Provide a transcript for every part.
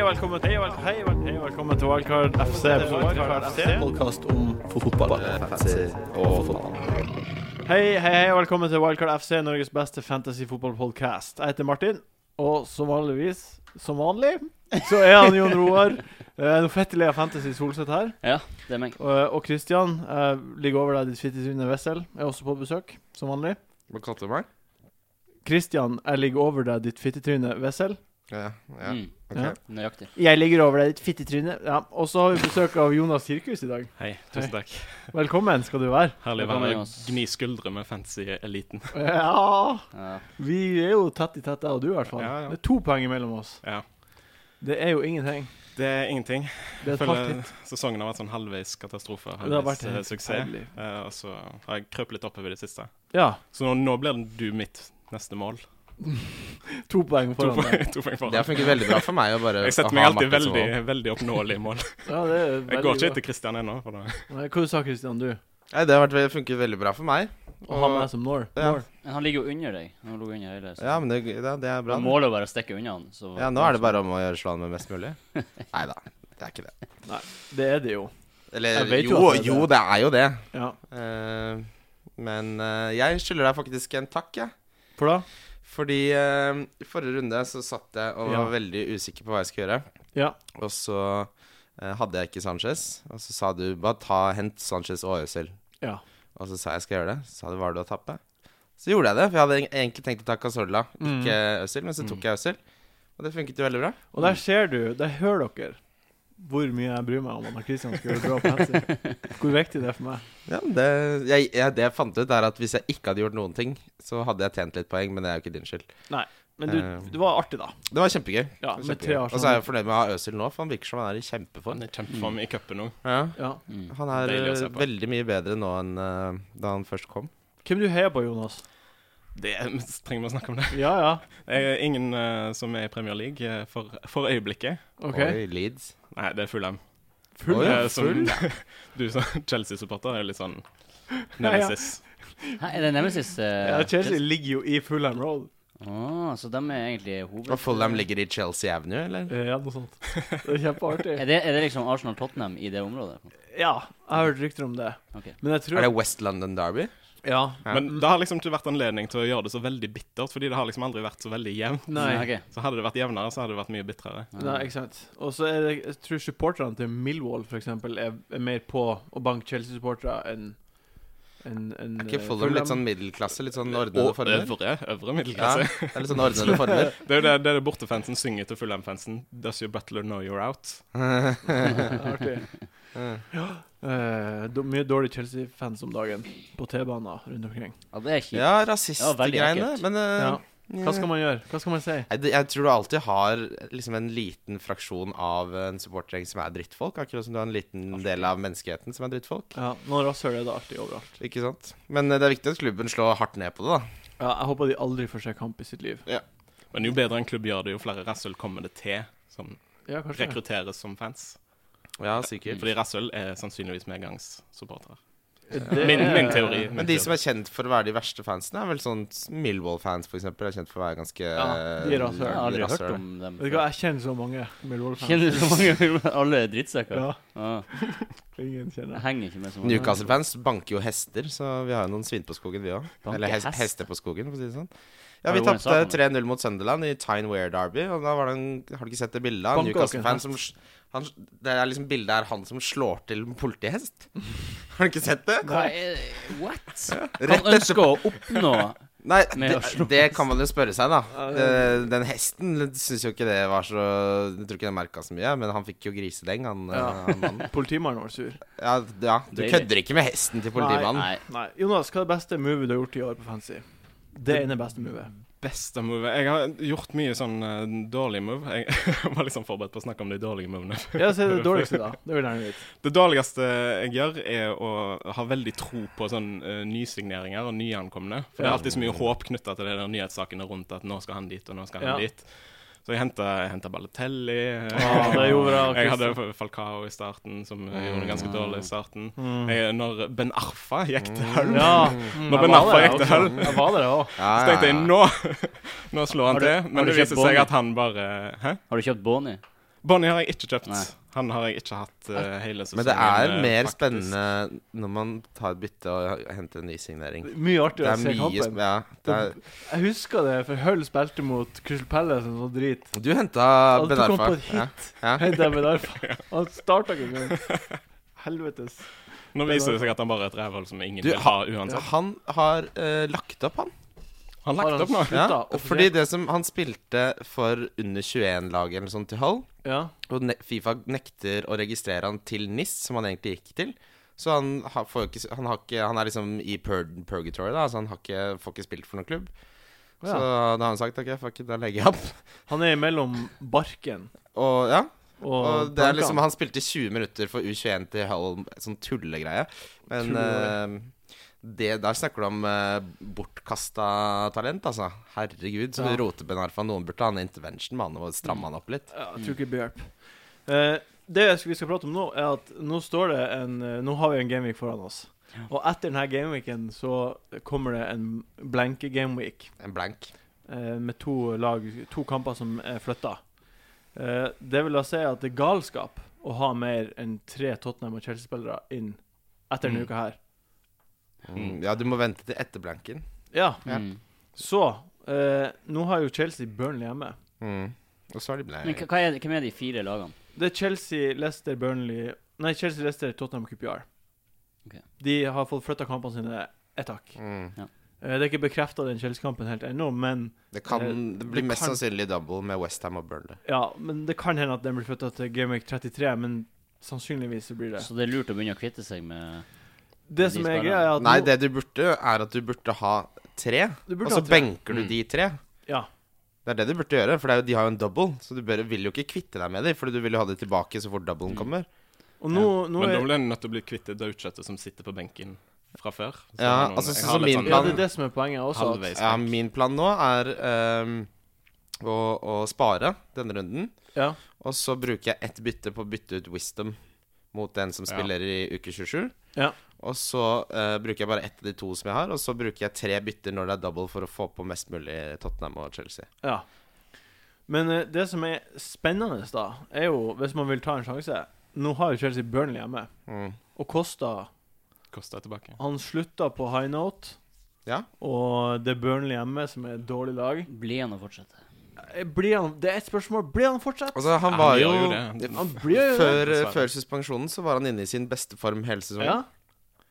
Hei og velkommen, hei og hei, og velkommen til Wildcard FC. Wildcard FC. Podkast om fotball. Hei, hei, hei og velkommen til Wildcard FC, Norges beste fantasy-fotballpodkast. Jeg heter Martin, og som vanligvis, som vanlig, så er han Jon Roar. Uh, Noe fettelig av Fantasy Solseth her. Ja, det er meg. Og, og Christian uh, ligger over deg, ditt fittetryne Wessel, er også på besøk, som vanlig. Hva kalte du meg? Christian, jeg ligger over deg, ditt fittetryne Wessel. Ja, ja. Mm, Okay. Ja. nøyaktig. Jeg ligger over deg, ditt fittetryne. Ja. Og så har vi besøk av Jonas Sirkus i dag. Hei, tusen takk. Velkommen skal du være. Herlig å være Jonas. gni skuldre med fancy-eliten. Ja Ja. Vi er jo tett i tett, jeg og du i hvert fall. Ja, ja. Det er to poeng mellom oss. Ja. Det er jo ingenting. Det er ingenting. Det er Jeg føler sesongen har vært sånn halvveis katastrofe. Det har vært Halvveis eh, suksess. Eh, og så har jeg krøpet litt oppover i det siste. Ja. Så nå, nå blir du mitt neste mål. To poeng To foran deg. poeng, to poeng Det har funket veldig bra for meg å bare Jeg setter meg alltid veldig, veldig oppnåelig i mål. Ja, det er Jeg går ikke etter Christian ennå. Hva sa Christian, du? Nei, det har vært, funket veldig bra for meg. Å ha meg som Nor. Ja. Men han ligger jo under deg. Han lå under hele så. Ja, men det, det, det er bra. Og. Målet er bare å stikke unna han. Så Ja, nå er det bare om å gjøre slå han med mest mulig. Nei da, det er ikke det. Nei, Det er det jo. Eller jo jo, det er jo, det. det er jo det. Ja. Uh, men uh, jeg skylder deg faktisk en takk, jeg. For da? Fordi eh, i forrige runde så satt jeg og Ja. var veldig usikker på hva jeg skulle gjøre. Ja. Og så eh, hadde jeg ikke Sanchez. Og så sa du bare ta, hent Sanchez og Øzil. Ja. Og så sa jeg skal gjøre det. Så sa du hva du har tapt med? Så gjorde jeg det, for jeg hadde eg- egentlig tenkt å ta Casorla, Mm. ikke Øzil. Men så tok jeg Øzil, og det funket jo veldig bra. Og der ser du, der hører dere hvor mye jeg bryr meg om at Christian skal gjøre bra på fancy. Hvor viktig det er for meg. Ja, men det, jeg, jeg, det jeg fant ut, er at hvis jeg ikke hadde gjort noen ting, så hadde jeg tjent litt poeng, men det er jo ikke din skyld. Nei, Men du, uh, det var artig, da. Det var kjempegøy. Ja, Det var med kjempegøy. tre Og så er jeg fornøyd med å ha Øzil nå, for han virker som han er i kjempeform. Han er kjempeform i cupen nå. Ja. Ja. mm. Han er veldig mye bedre nå enn uh, da han først kom. Hvem du heier på, Jonas? Det trenger vi å snakke om det. Ja, ja. Jeg er ingen uh, som er i Premier League eh, for, for øyeblikket. Okay. Oi, Leeds. Nei, det er Fulham. Full. Oi, ja, som- full. du som Chelsea-supporter er litt sånn nemesis. Hæ, er det Nemesis? Uh, Ja, Chelsea ligger jo i Fulham Road. Å, så de er egentlig hoved... Og Fulham ligger i Chelsea Avenue, eller? Ja, noe sånt. Det er kjempeartig. Er det, er det liksom Arsenal-Tottenham i det området? Ja, jeg har hørt rykter om det. Okay. Men jeg tror Er det West London Derby? Ja. Ja. Men det har liksom ikke vært anledning til å gjøre det så veldig bittert, fordi det har liksom aldri vært så veldig jevnt. Nei. Ja, ok. Så hadde det vært jevnere, så hadde det vært mye bitrere. Nei, ikke sant. Og så er det Jeg tror supporterne til Millwall for eksempel er, er mer på å banke Chelsea-supportere enn en, en, Er ikke eh, Fulham litt sånn middelklasse? Litt sånn ordnede Og former? øvre, øvre Ja, middelklasse. det er litt sånn ordnede former. Det er jo det, det, er det bortefansen synger til Fulham-fansen. Does your butler know you're out? Artig. Ja. Eh, do, mye dårlige Chelsea-fans om dagen på T-baner rundt omkring. Ja, det er kjipt. Ja, Ja, rasistgreiene. Men uh, Ja. Hva skal man gjøre? Hva skal man si? Jeg, Jeg tror du alltid har liksom en liten fraksjon av en supportergjeng som er drittfolk. Akkurat som du har en liten del av menneskeheten som er drittfolk. Ja, Noen rasshøl er det alltid overalt. Ikke sant? Men eh, det er viktig at klubben slår hardt ned på det, da. Ja, jeg håper de aldri får se kamp i sitt liv. Men jo bedre en klubb gjør det, jo flere rasshøl kommer det til som Ja, rekrutteres som fans. Ja, sikkert. Fordi rasshøl er sannsynligvis medgangssupportere. Min, min teori. min Men de teori. som er kjent for å være de verste fansene, er vel sånn Millwall-fans, for eksempel, er kjent for å være ganske Ja, de er rasshøl. Jeg har aldri hørt om dem. Vet du hva, jeg kjenner så mange Millwall-fans. Kjenner du så mange Alle er drittsekker? Ja, Ah, ingen kjenner jeg henger ikke med så mange. Newcastle-fans banker jo hester, så vi har jo noen svin på skogen, vi òg. Banker Eller hest, hest? hester på skogen, for å si det sånn. Ja, Vi tapte 3-0 mot Sunderland i Tyne Wear Derby. Og da var det en Har du ikke sett det bildet? av en Newcastle-fan som han, Det er liksom bildet er han som slår til politihest. Har du ikke sett det? Hva er What? Rett Han ønsker å oppnå Nei, det, det kan man jo spørre seg, da. Ja, det- Det, den hesten syns jo ikke det var så Jeg tror ikke den merka så mye, men han fikk jo grisedeng, han, Ja. eh, han mannen. Politimannen var sur. Ja, ja, du kødder ikke med hesten til politimannen. Nei. Nei. Jonas, hva er det beste movet du har gjort i år på Fancy? Det ene beste movet. Beste move Jeg har gjort mye sånn uh, dårlig move. Jeg var liksom forberedt på å snakke om de dårlige movene. Ja, si det dårligste, da. Det jeg. Det dårligste jeg gjør, er å ha veldig tro på sånn uh, nysigneringer og nyankomne. For det er alltid så mye håp knytta til de der nyhetssakene rundt at nå skal han dit, og nå skal han Ja. dit. Så jeg henta Balotelli. Ah, det gjorde bra, jeg hadde Falcao i starten, som Mm. gjorde det ganske dårlig i starten. Mm. Jeg, når Ben Arfa gikk til Hull Ja. Når Ben Arfa gikk til. Hull, så tenkte jeg nå Nå slår han til. Men det viser seg at han bare Hæ? Har du kjøpt Bonnie? Bonnie har jeg ikke kjøpt. Nei. Han har jeg ikke hatt uh, hele sesongen. Men det er eh, mer faktisk. spennende når man tar et bytte og henter en ny signering. Mye artig artigere å se kampen. Ja. Det er, Jeg husker det, for Hull spilte mot Crystal Palace og sånn drit. du henta Ben Arfa. Du kom på et hit. Ja. Jeg Ben Arfa. Han starta ikke engang. Helvetes. Nå viser det seg at han bare er et rævhold som ingen Du, vil ha uansett. Han har uh, lagt opp, han. Han lagt han opp nå. Ja, fordi det som Han spilte for under 21-laget eller sånn til Hull. Ja. Og ne Fifa nekter å registrere han til NIS, som han egentlig gikk til. Så han, har, får ikke, han, har ikke, han er liksom i pur purgatory, da, så han har ikke, får ikke spilt for noen klubb. Så da har han sagt OK, fuck it, da legger jeg opp. Han er mellom barken Og ja, og, og det er liksom Han spilte 20 minutter for U21 til Hull, sånn tullegreie. Men Tulle. eh, det, der snakker du om uh, bortkasta talent, altså. Herregud, så Ja. roter Ben Arfa. Noen burde ha en intervention med han og stramme han opp litt. Ja, jeg tror ikke det blir hjelp. Uh, det vi skal prate om nå, er at nå står det en eh, Nå har vi en gameweek foran oss. Og etter denne gameweeken så kommer det en blanke gameweek En blank. Uh, med to lag, to kamper som er flytta. Uh, det vil da si at det er galskap å ha mer enn tre Tottenham og Chelsea-spillere inn etter denne Mm. uka her. Mm, ja, du må vente til etter blanken. Ja. Mm. så eh, Nå har jo Chelsea Burnley hjemme. Mm. Og så har de Men hva hva er, hvem er de fire lagene? Det er Chelsea, Leicester, Burnley Nei, Chelsea, Leicester, Tottenham, QPR. Ok. De har fått flytta kampene sine ett hakk. mm. Eh, Det er ikke bekrefta den Chelsea-kampen helt ennå, men Det, kan, Eh, det blir det mest kan- sannsynlig double med Westham og Burnley. ja, men det kan hende at den blir flytta til Gameweek 33. Men sannsynligvis så blir det. Så det er lurt å begynne å kvitte seg med Det de som er greia, er at Nei, det du burde, er at du burde ha tre. burde Og så tre. benker du Mm. de tre. Ja. Det er det du burde gjøre, for det er jo, de har jo en double. Så du bør, vil jo ikke kvitte deg med dem, for du vil jo ha dem tilbake så fort doublen Mm. kommer. Og nå, nå Men da blir du nødt til å bli kvitt det daukjøttet som sitter på benken fra før. Så Ja, noen- altså, så, så som plan, Ja, det er det som er poenget også. At, Ja, min plan nå er um, å, å spare denne runden. ja. Og så bruker jeg ett bytte på å bytte ut Wisdom mot den som Ja. spiller i uke 27. Ja. Og så uh, bruker jeg bare ett av de to som jeg har, og så bruker jeg tre bytter når det er double for å få på mest mulig Tottenham og Chelsea. ja. Men uh, det som er spennende, da, er jo hvis man vil ta en sjanse Nå har jo Chelsea Burnley hjemme, Mm. og Costa Kosta tilbake. Han slutta på high note, Ja. og det er Burnley hjemme, som er et dårlig lag. Blir han å fortsette? Eh, Blir han Det er et spørsmål. Blir han fortsatt? Altså, han Ja, var han jo, jo. Han jo før, før suspensjonen så var han inne i sin beste form hele sesongen. Ja.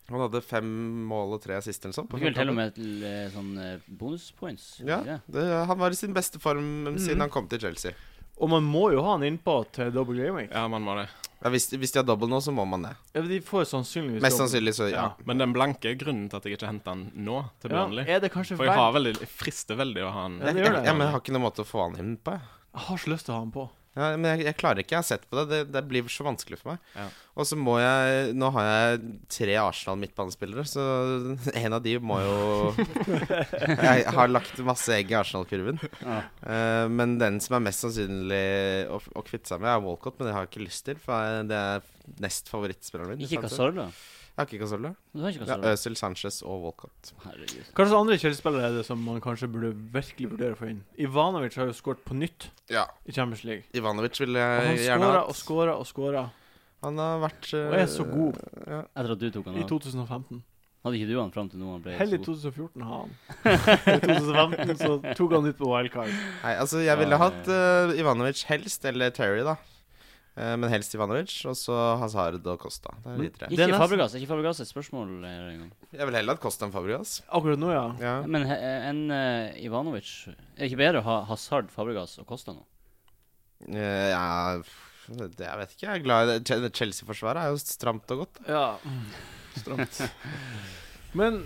Han hadde fem mål og tre assist eller. Fikk vel til og med til eh, sånn eh, bonuspoints? Ja, det? det, han var i sin beste form siden Mm. han kom til Chelsea. Og man må jo ha han innpå til double gaming. Ja, man må det. Ja, hvis, hvis de har double nå, så må man det. Ja, de får sannsynligvis Mest sannsynlig, så ja. Ja. Men den blanke grunnen til at jeg ikke henter den nå, til Ja, er det For jeg har veldig, jeg frister veldig å ha den. Ja, det gjør det. ja, men jeg har ikke noen måte å få han inn på. jeg. Jeg har så lyst til å ha han på. Ja, men jeg, jeg klarer ikke. Jeg har sett på det. Det, det blir så vanskelig for meg. Ja. Og så må jeg Nå har jeg tre Arsenal midtbanespillere, så en av de må jo Jeg har lagt masse egg i Arsenal-kurven. Ja. Uh, men den som er mest sannsynlig å, å kvitte seg med, er Walcott. Men det har jeg ikke lyst til, for det er nest favorittspilleren min. Ikke Casorla? Cazorla? Jeg har ikke Casolla. Ja, Øzil, Sanchez og Walcott. Herregud. Hva slags andre Chelsea-spillere er det som man kanskje burde virkelig vurdere å få inn? Ivanovic har jo skåret på nytt Ja. i Champions League. Ivanovic vil Og han jeg gjerne skåra ha. og skåra og skåra Han har vært og er så god Ja. Etter at du tok han i 2015. Hadde ikke du han fram til nå han ble Heller i 2014 har han. I 2015 så tok han ut på wildcard. Nei, altså jeg ville Ja, hatt uh, Ivanovic helst, eller Terry, da. Eh, men helst Ivanovic, og så Hazard og Costa. Det er de tre. Ikke Fabregas. Ikke Fabregas et spørsmål engang. Jeg vil heller hatt Costa enn Fabregas. Akkurat nå, ja. Ja. Men enn en eh, Ivanovic Er det ikke bedre å ha Hazard, Fabregas og Costa nå? Uh, ja det, Jeg vet ikke. Jeg er glad i det. Chelsea-forsvaret er jo stramt og godt. Ja. Stramt. Men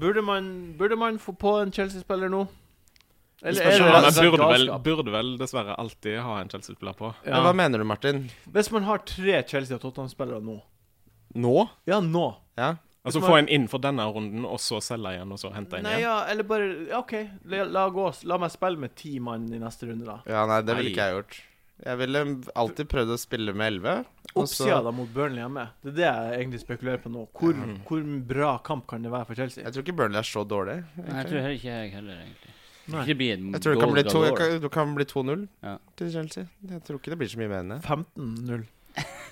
burde man, burde man få på en Chelsea-spiller nå? Eller er og man burde vel, burde vel dessverre alltid ha en Chelsea-spiller på. Men hva mener du, Martin? Hvis man har tre Chelsea- og Tottenham-spillere nå Nå? Ja, nå. Ja. Altså man... få en inn for denne runden, og så selge igjen, og så hente en Nei, igjen. ja, eller bare ja, OK, la, la gå. La meg spille med ti mann i neste runde, da. ja, nei, det ville ikke jeg gjort. Jeg ville alltid prøvd å spille med elleve. Oppsida da mot Burnley hjemme. Det er det jeg egentlig spekulerer på nå. Hvor, hvor bra kamp kan det være for Chelsea? Jeg tror ikke Burnley er så dårlig. Nei, jeg tror ikke jeg heller, egentlig. Nei. Ikke bli en Jeg tror det kan goal bli to- galore. kan- det kan bli 2-0 Ja. til Chelsea. Jeg tror ikke det blir så mye mer enn det. 15-0.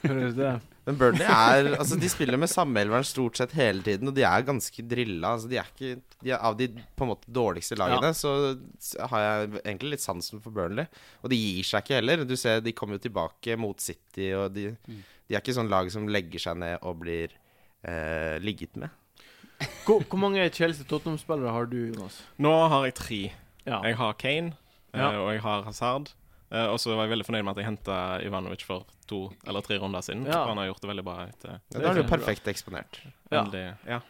Høres det Men Burnley er Altså, de spiller med samme elveren stort sett hele tiden, og de er ganske drilla. Altså, de er ikke de er, Av de på en måte dårligste lagene så s- har jeg egentlig litt sansen for Burnley. Og de gir seg ikke heller. Du ser, de kommer jo tilbake mot City, og de, Mm. de er ikke sånn lag som legger seg ned og blir eh, ligget med. Hvor, hvor mange Chelsea-Tottenham-spillere har du, Jonas? Nå har jeg tre. Ja. Jeg har Kane, eh, Ja. og jeg har Hazard. Uh, og så var jeg veldig fornøyd med at jeg henta Ivanovic for to eller tre runder siden. Ja. Han har gjort det veldig bra. Etter, Ja, Det da er du er jo perfekt eksponert. Ja. veldig, ja.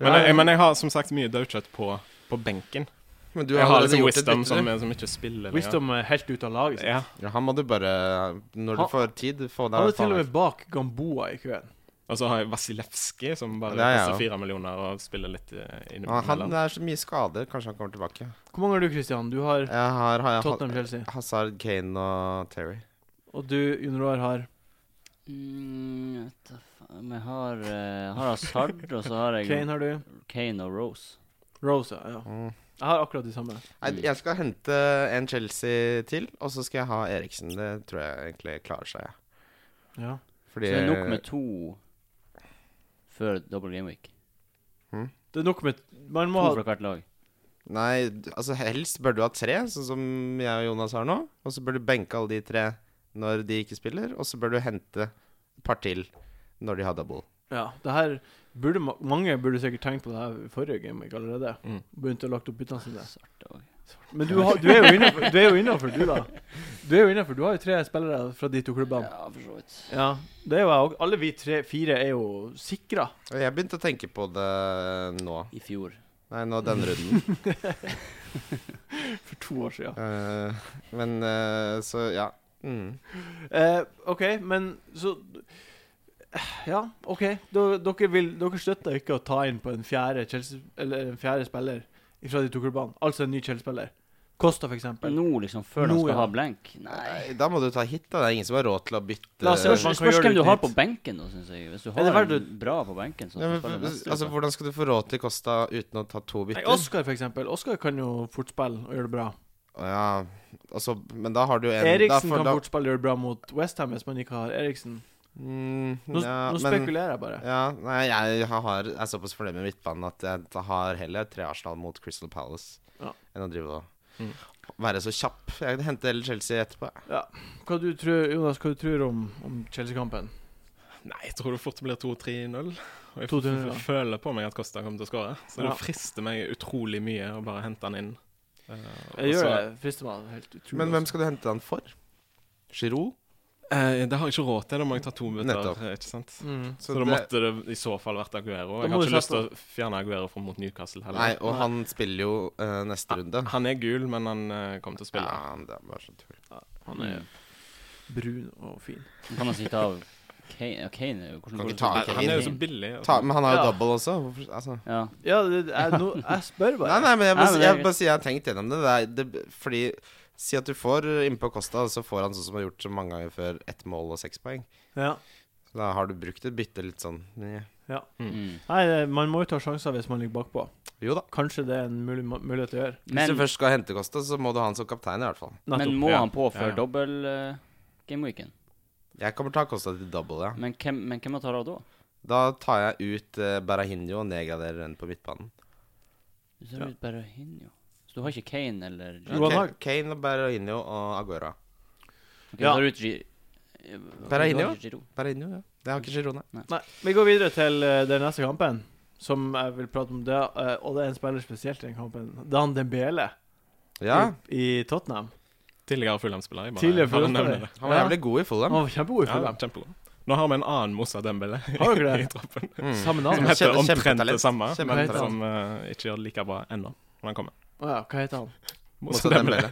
Men, jeg, men jeg har som sagt mye daukjøtt på, på benken. Men du jeg har liksom Wisdom som, som ikke spiller lenger. Wisdom er helt ute av laget. Ja. Ja, han må du bare Når du Han- får tid, få Han er til og med bak Gamboa i køen. Og så har jeg Vasilevskij, som bare ja, er koster fire millioner og spiller litt innimellom. Ja, Han det er så mye skader. Kanskje han kommer tilbake. Hvor mange har du, Christian? Du har Jeg har, har jeg, Tottenham-Chelsea. Hazard, Kane og Terry. Og du, Jon Roar, har Mm, vet da faen. Jeg har, uh, har Hazard, og så har jeg Kane, har du. Kane og Rose. Rose, ja. ja. Mm. Jeg har akkurat de samme. Nei, jeg skal hente en Chelsea til, og så skal jeg ha Eriksen. Det tror jeg egentlig klarer seg. Ja. Ja. Fordi Så det er nok med to før double game week. Det er nok med Man må To ha fra hvert lag. Nei, altså helst bør du ha tre, sånn som jeg og Jonas har nå. Og så bør du benke alle de tre når de ikke spiller, og så bør du hente et par til når de har double. Ja, det her burde ma Mange burde sikkert tenkt på det her i forrige gameweek allerede. Mm. Begynte å lagt opp byttene sine. Svarte også. Men du, har, du er jo innenfor, du er jo innenfor, du, da. Du er jo innenfor. Du har jo tre spillere fra de to klubbene. Ja, for så vidt. Ja, det er jo jeg. Alle vi tre, fire er jo sikra. Jeg begynte å tenke på det nå. I fjor. Nei, nå denne runden. For to år siden. Uh, men uh, så, ja. Mm. Uh, OK, men så Ja, OK. D dere, vil, dere støtter ikke å ta inn på en fjerde, Chelsea, eller en fjerde spiller fra de to klubbene? Altså en ny Chelsea-spiller? Kosta, for eksempel. Nå, liksom, før Nå, de skal ja. ha blenk? Nei. Nei, Da må du ta hit, da. Det er ingen som har råd til å bytte. La oss se Spørs, hvem du du har på benken, da, syns jeg. Hvis du har det verdt en bra på benken, så ja, men, neste altså. Hvordan skal du få råd til Kosta uten å ta to Nei, bytter? Oscar, for eksempel. Oscar kan jo fort spille og gjøre det bra. Ja. altså, men da har du en da Eriksen kan da, fort spille og gjøre det bra mot Westham hvis man ikke har Eriksen. Mm, Nå, ja, nå men- spekulerer jeg bare. Ja, nei, jeg har, er såpass fornøyd med midtbanen at jeg har heller tre Arsenal mot Crystal Palace Ja. enn å drive og Mm. være så kjapp. Jeg henter heller Chelsea etterpå. Hva du tror, Jonas, hva du tror om, om Chelsea-kampen? Nei, jeg tror det fort blir 2-3-0. Og jeg 2-3-0, f- ja. f- føler på meg at Costa kommer til å skåre. Så Ja. det frister meg utrolig mye å bare hente han inn. Uh, Jeg gjør så- det. Frister meg helt utrolig. Men hvem altså. skal du hente han for? Giroud? Eh, det har jeg ikke råd til. Da må jeg ta to bytter. Eh, Ikke sant? Mm. Så, da måtte det i så fall vært Aguero. Jeg har ikke lyst til å fjerne Aguero fra mot Newcastle heller. Nei, og Nei. han spiller jo uh, neste runde. Han er gul, men han uh, kommer til å spille. Ja, det er bare så tull. Han er brun og fin. Kan man sitte av Kane. Ja, Kane er jo Hvordan Kan ikke ta? Kane han er jo så billig. altså. Ta, men han har jo Ja. double også. Hvorfor, altså. Ja. Ja, det, jeg, no, jeg spør bare. Nei, nei, men jeg, bare, det jeg, bare sier jeg har tenkt gjennom det. det, er, det fordi Si at du får innpå Costa, så får han sånn som han har gjort så mange ganger før, ett mål og seks poeng. Ja. Så da har du brukt et bytte litt sånn Ja. Mm. Nei, man må jo ta sjanser hvis man ligger bakpå. Jo da. Kanskje det er en mulig, mulighet til å gjøre. Hvis du først skal hente Costa, så må du ha han som kaptein, i hvert fall. men må Ja. han på Ja, før ja. dobbel uh, gameweeken? Jeg kommer til å ha Costa til double, ja. Men hvem, men hvem tar av da? Da tar jeg ut uh, Berahino og nedgraderer den på midtbanen. Du tar Ja. ut. Så du har ikke Kane eller Jo, han har- Kane, Kane og Berahino og Aguera. Ok, Ja. tar du ut Gi- Giroud. Ja. Det har ikke Girona. Nei, vi går videre til eh, den neste kampen, som jeg vil prate om. Det, eh, og det er en spiller spesielt i den kampen. Dan Dembele Ja, i, i Tottenham. Tidligere Fulham-spiller. jeg bare- Tidligere bare Fulham-spiller. det. han var Ja. jævlig god i Fulham. Han var kjempegod i Ja, Fulham. kjempegod. Nå har vi en annen Moussa Dembele Har dere det? i troppen. Mm. Samme Som navn. Kjempe- heter omtrent kjempetalent. det samme, men Kjempetalent. som eh, ikke gjør det like bra ennå. Når han kommer. Å ja, hva heter han? Moussa Demle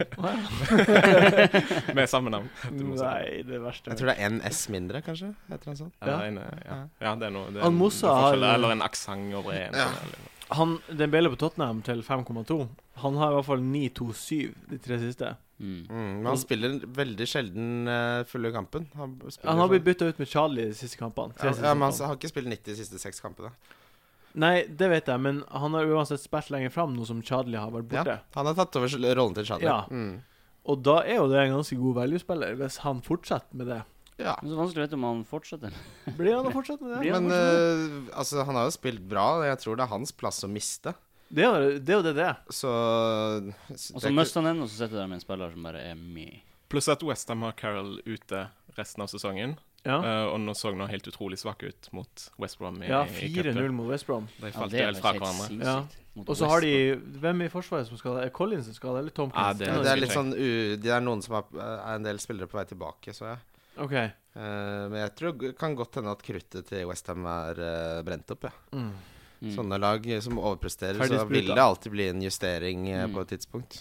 Med samme navn. Nei, det verste Jeg tror det er en S mindre, kanskje. Heter han sånn. Ja, Ja. en, ja. ja, det er noe det er Han en- har- Eller en aksent over en. Ja. sånn, Han Dembele på Tottenham til 5,2. Han har i hvert fall 9-2-7 de tre siste. Mm. Mm, men han spiller veldig sjelden uh, fulle kampen. Han, Han har blitt bytta ut med Charlie de siste kampene. Ja, siste ja, men han har ikke spilt 90 de siste seks kampene. Nei, det vet jeg, men han har uansett spilt lenger fram nå som Chadli har vært borte. Ja, han har tatt over rollen til Chadli. Ja. Mm. Og da er jo det en ganske god value-spiller, hvis han fortsetter med det. ja. er så vanskelig å vite om han fortsetter. Blir han å fortsette med det? Han Men uh, altså, han har jo spilt bra. og Jeg tror det er hans plass å miste. Det er jo det er det. det er. Så Og så mister han en, og så sitter du der med en spiller som bare er med. Pluss at Westham har Carroll ute resten av sesongen. Ja, Uh, og nå så han helt utrolig svak ut mot West Brom. i- ja 4-0 mot West Brom. De falt ja, helt fra hverandre. Ja. Og så har de Hvem i forsvaret som skal det? Er Collins som skal det, eller Tomkins? Ja, det- det er litt sånn u Det er noen som er, er en del spillere på vei tilbake, så jeg. Okay. Uh, men jeg tror det kan godt hende at kruttet til Westham er uh, brent opp, ja. Mm. Mm. Sånne lag som overpresterer, så vil det alltid bli en justering eh, Mm. på et tidspunkt.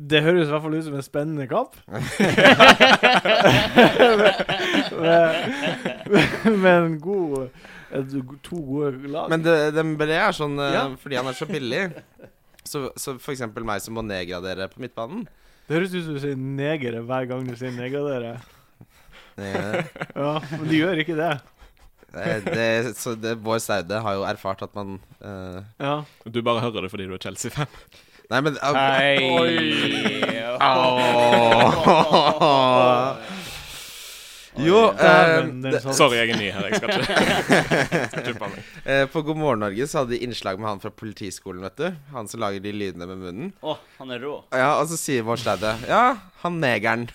Det høres i hvert fall ut som en spennende kamp. Men- Men god To gode lag. Men det- Dembélé er sånn eh, Ja. fordi han er så billig. Så, så for eksempel meg som må nedgradere på midtbanen. det høres ut som du sier negere hver gang du sier negradere. Eh, Ja, men de gjør ikke det. det, det, så det, Bård Saude har jo erfart at man uh, Ja. Du bare hører det fordi du er Chelsea-fan. Nei, men ah, Oi! Jo, eh, det, satt. Sorry, jeg er ny her. Jeg skal ikke, skal eh, På God morgen Norge så hadde de innslag med han fra Politiskolen, vet du. Han som lager de lydene med munnen. Å, han er rå. Ja, Og så sier Bård Staude Ja, han negeren.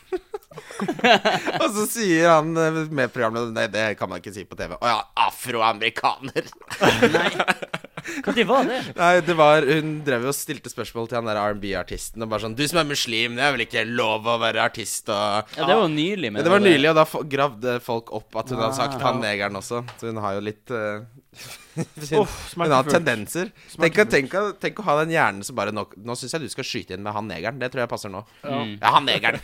og så sier han eh, med programmet Nei, det kan man ikke si på TV. Å ja, afroamerikaner. Nei. Når var det? Nei, det var Hun drev og stilte spørsmål til han der R&B-artisten. Og bare sånn Du som er muslim, det er vel ikke lov å være artist og Ja, det var nylig. Men det var nylig, og da gravde folk opp at hun hadde sagt han han negeren også. Så hun har jo litt uh, hun, oh, hun har tendenser. Tenk, tenk, tenk å ha den hjernen som bare Nå, nå syns jeg du skal skyte inn med han negeren. Det tror jeg passer nå. Ja. Ja, han negeren.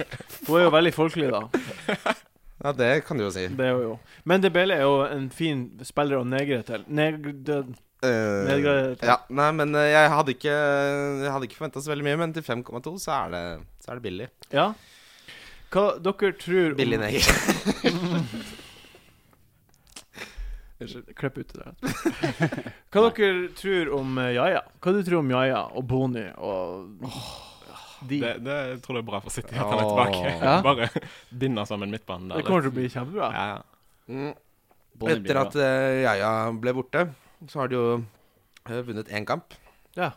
Hun er jo veldig folkelig, da. Ja, det kan du jo si. Det er jo. Men Debele er jo en fin spiller å negre til. Negre Eh, Nedgradert, ja. nei, men eh, jeg hadde ikke Jeg hadde ikke forventa så veldig mye, men til 5,2 så er det Så er det billig. Ja. Hva dere tror Billig neger. Klipp ut det der. Hva dere tror om eh, Jaja? Hva du tror om Jaja og Boni og de? Det, det jeg tror jeg er bra for City at han er tilbake. Ja. Bare binder sammen midtbanen der. Det kommer til å bli kjempebra. Ja. Mm. Etter at uh, Jaja ble borte, så har de jo eh, vunnet én kamp. Ja.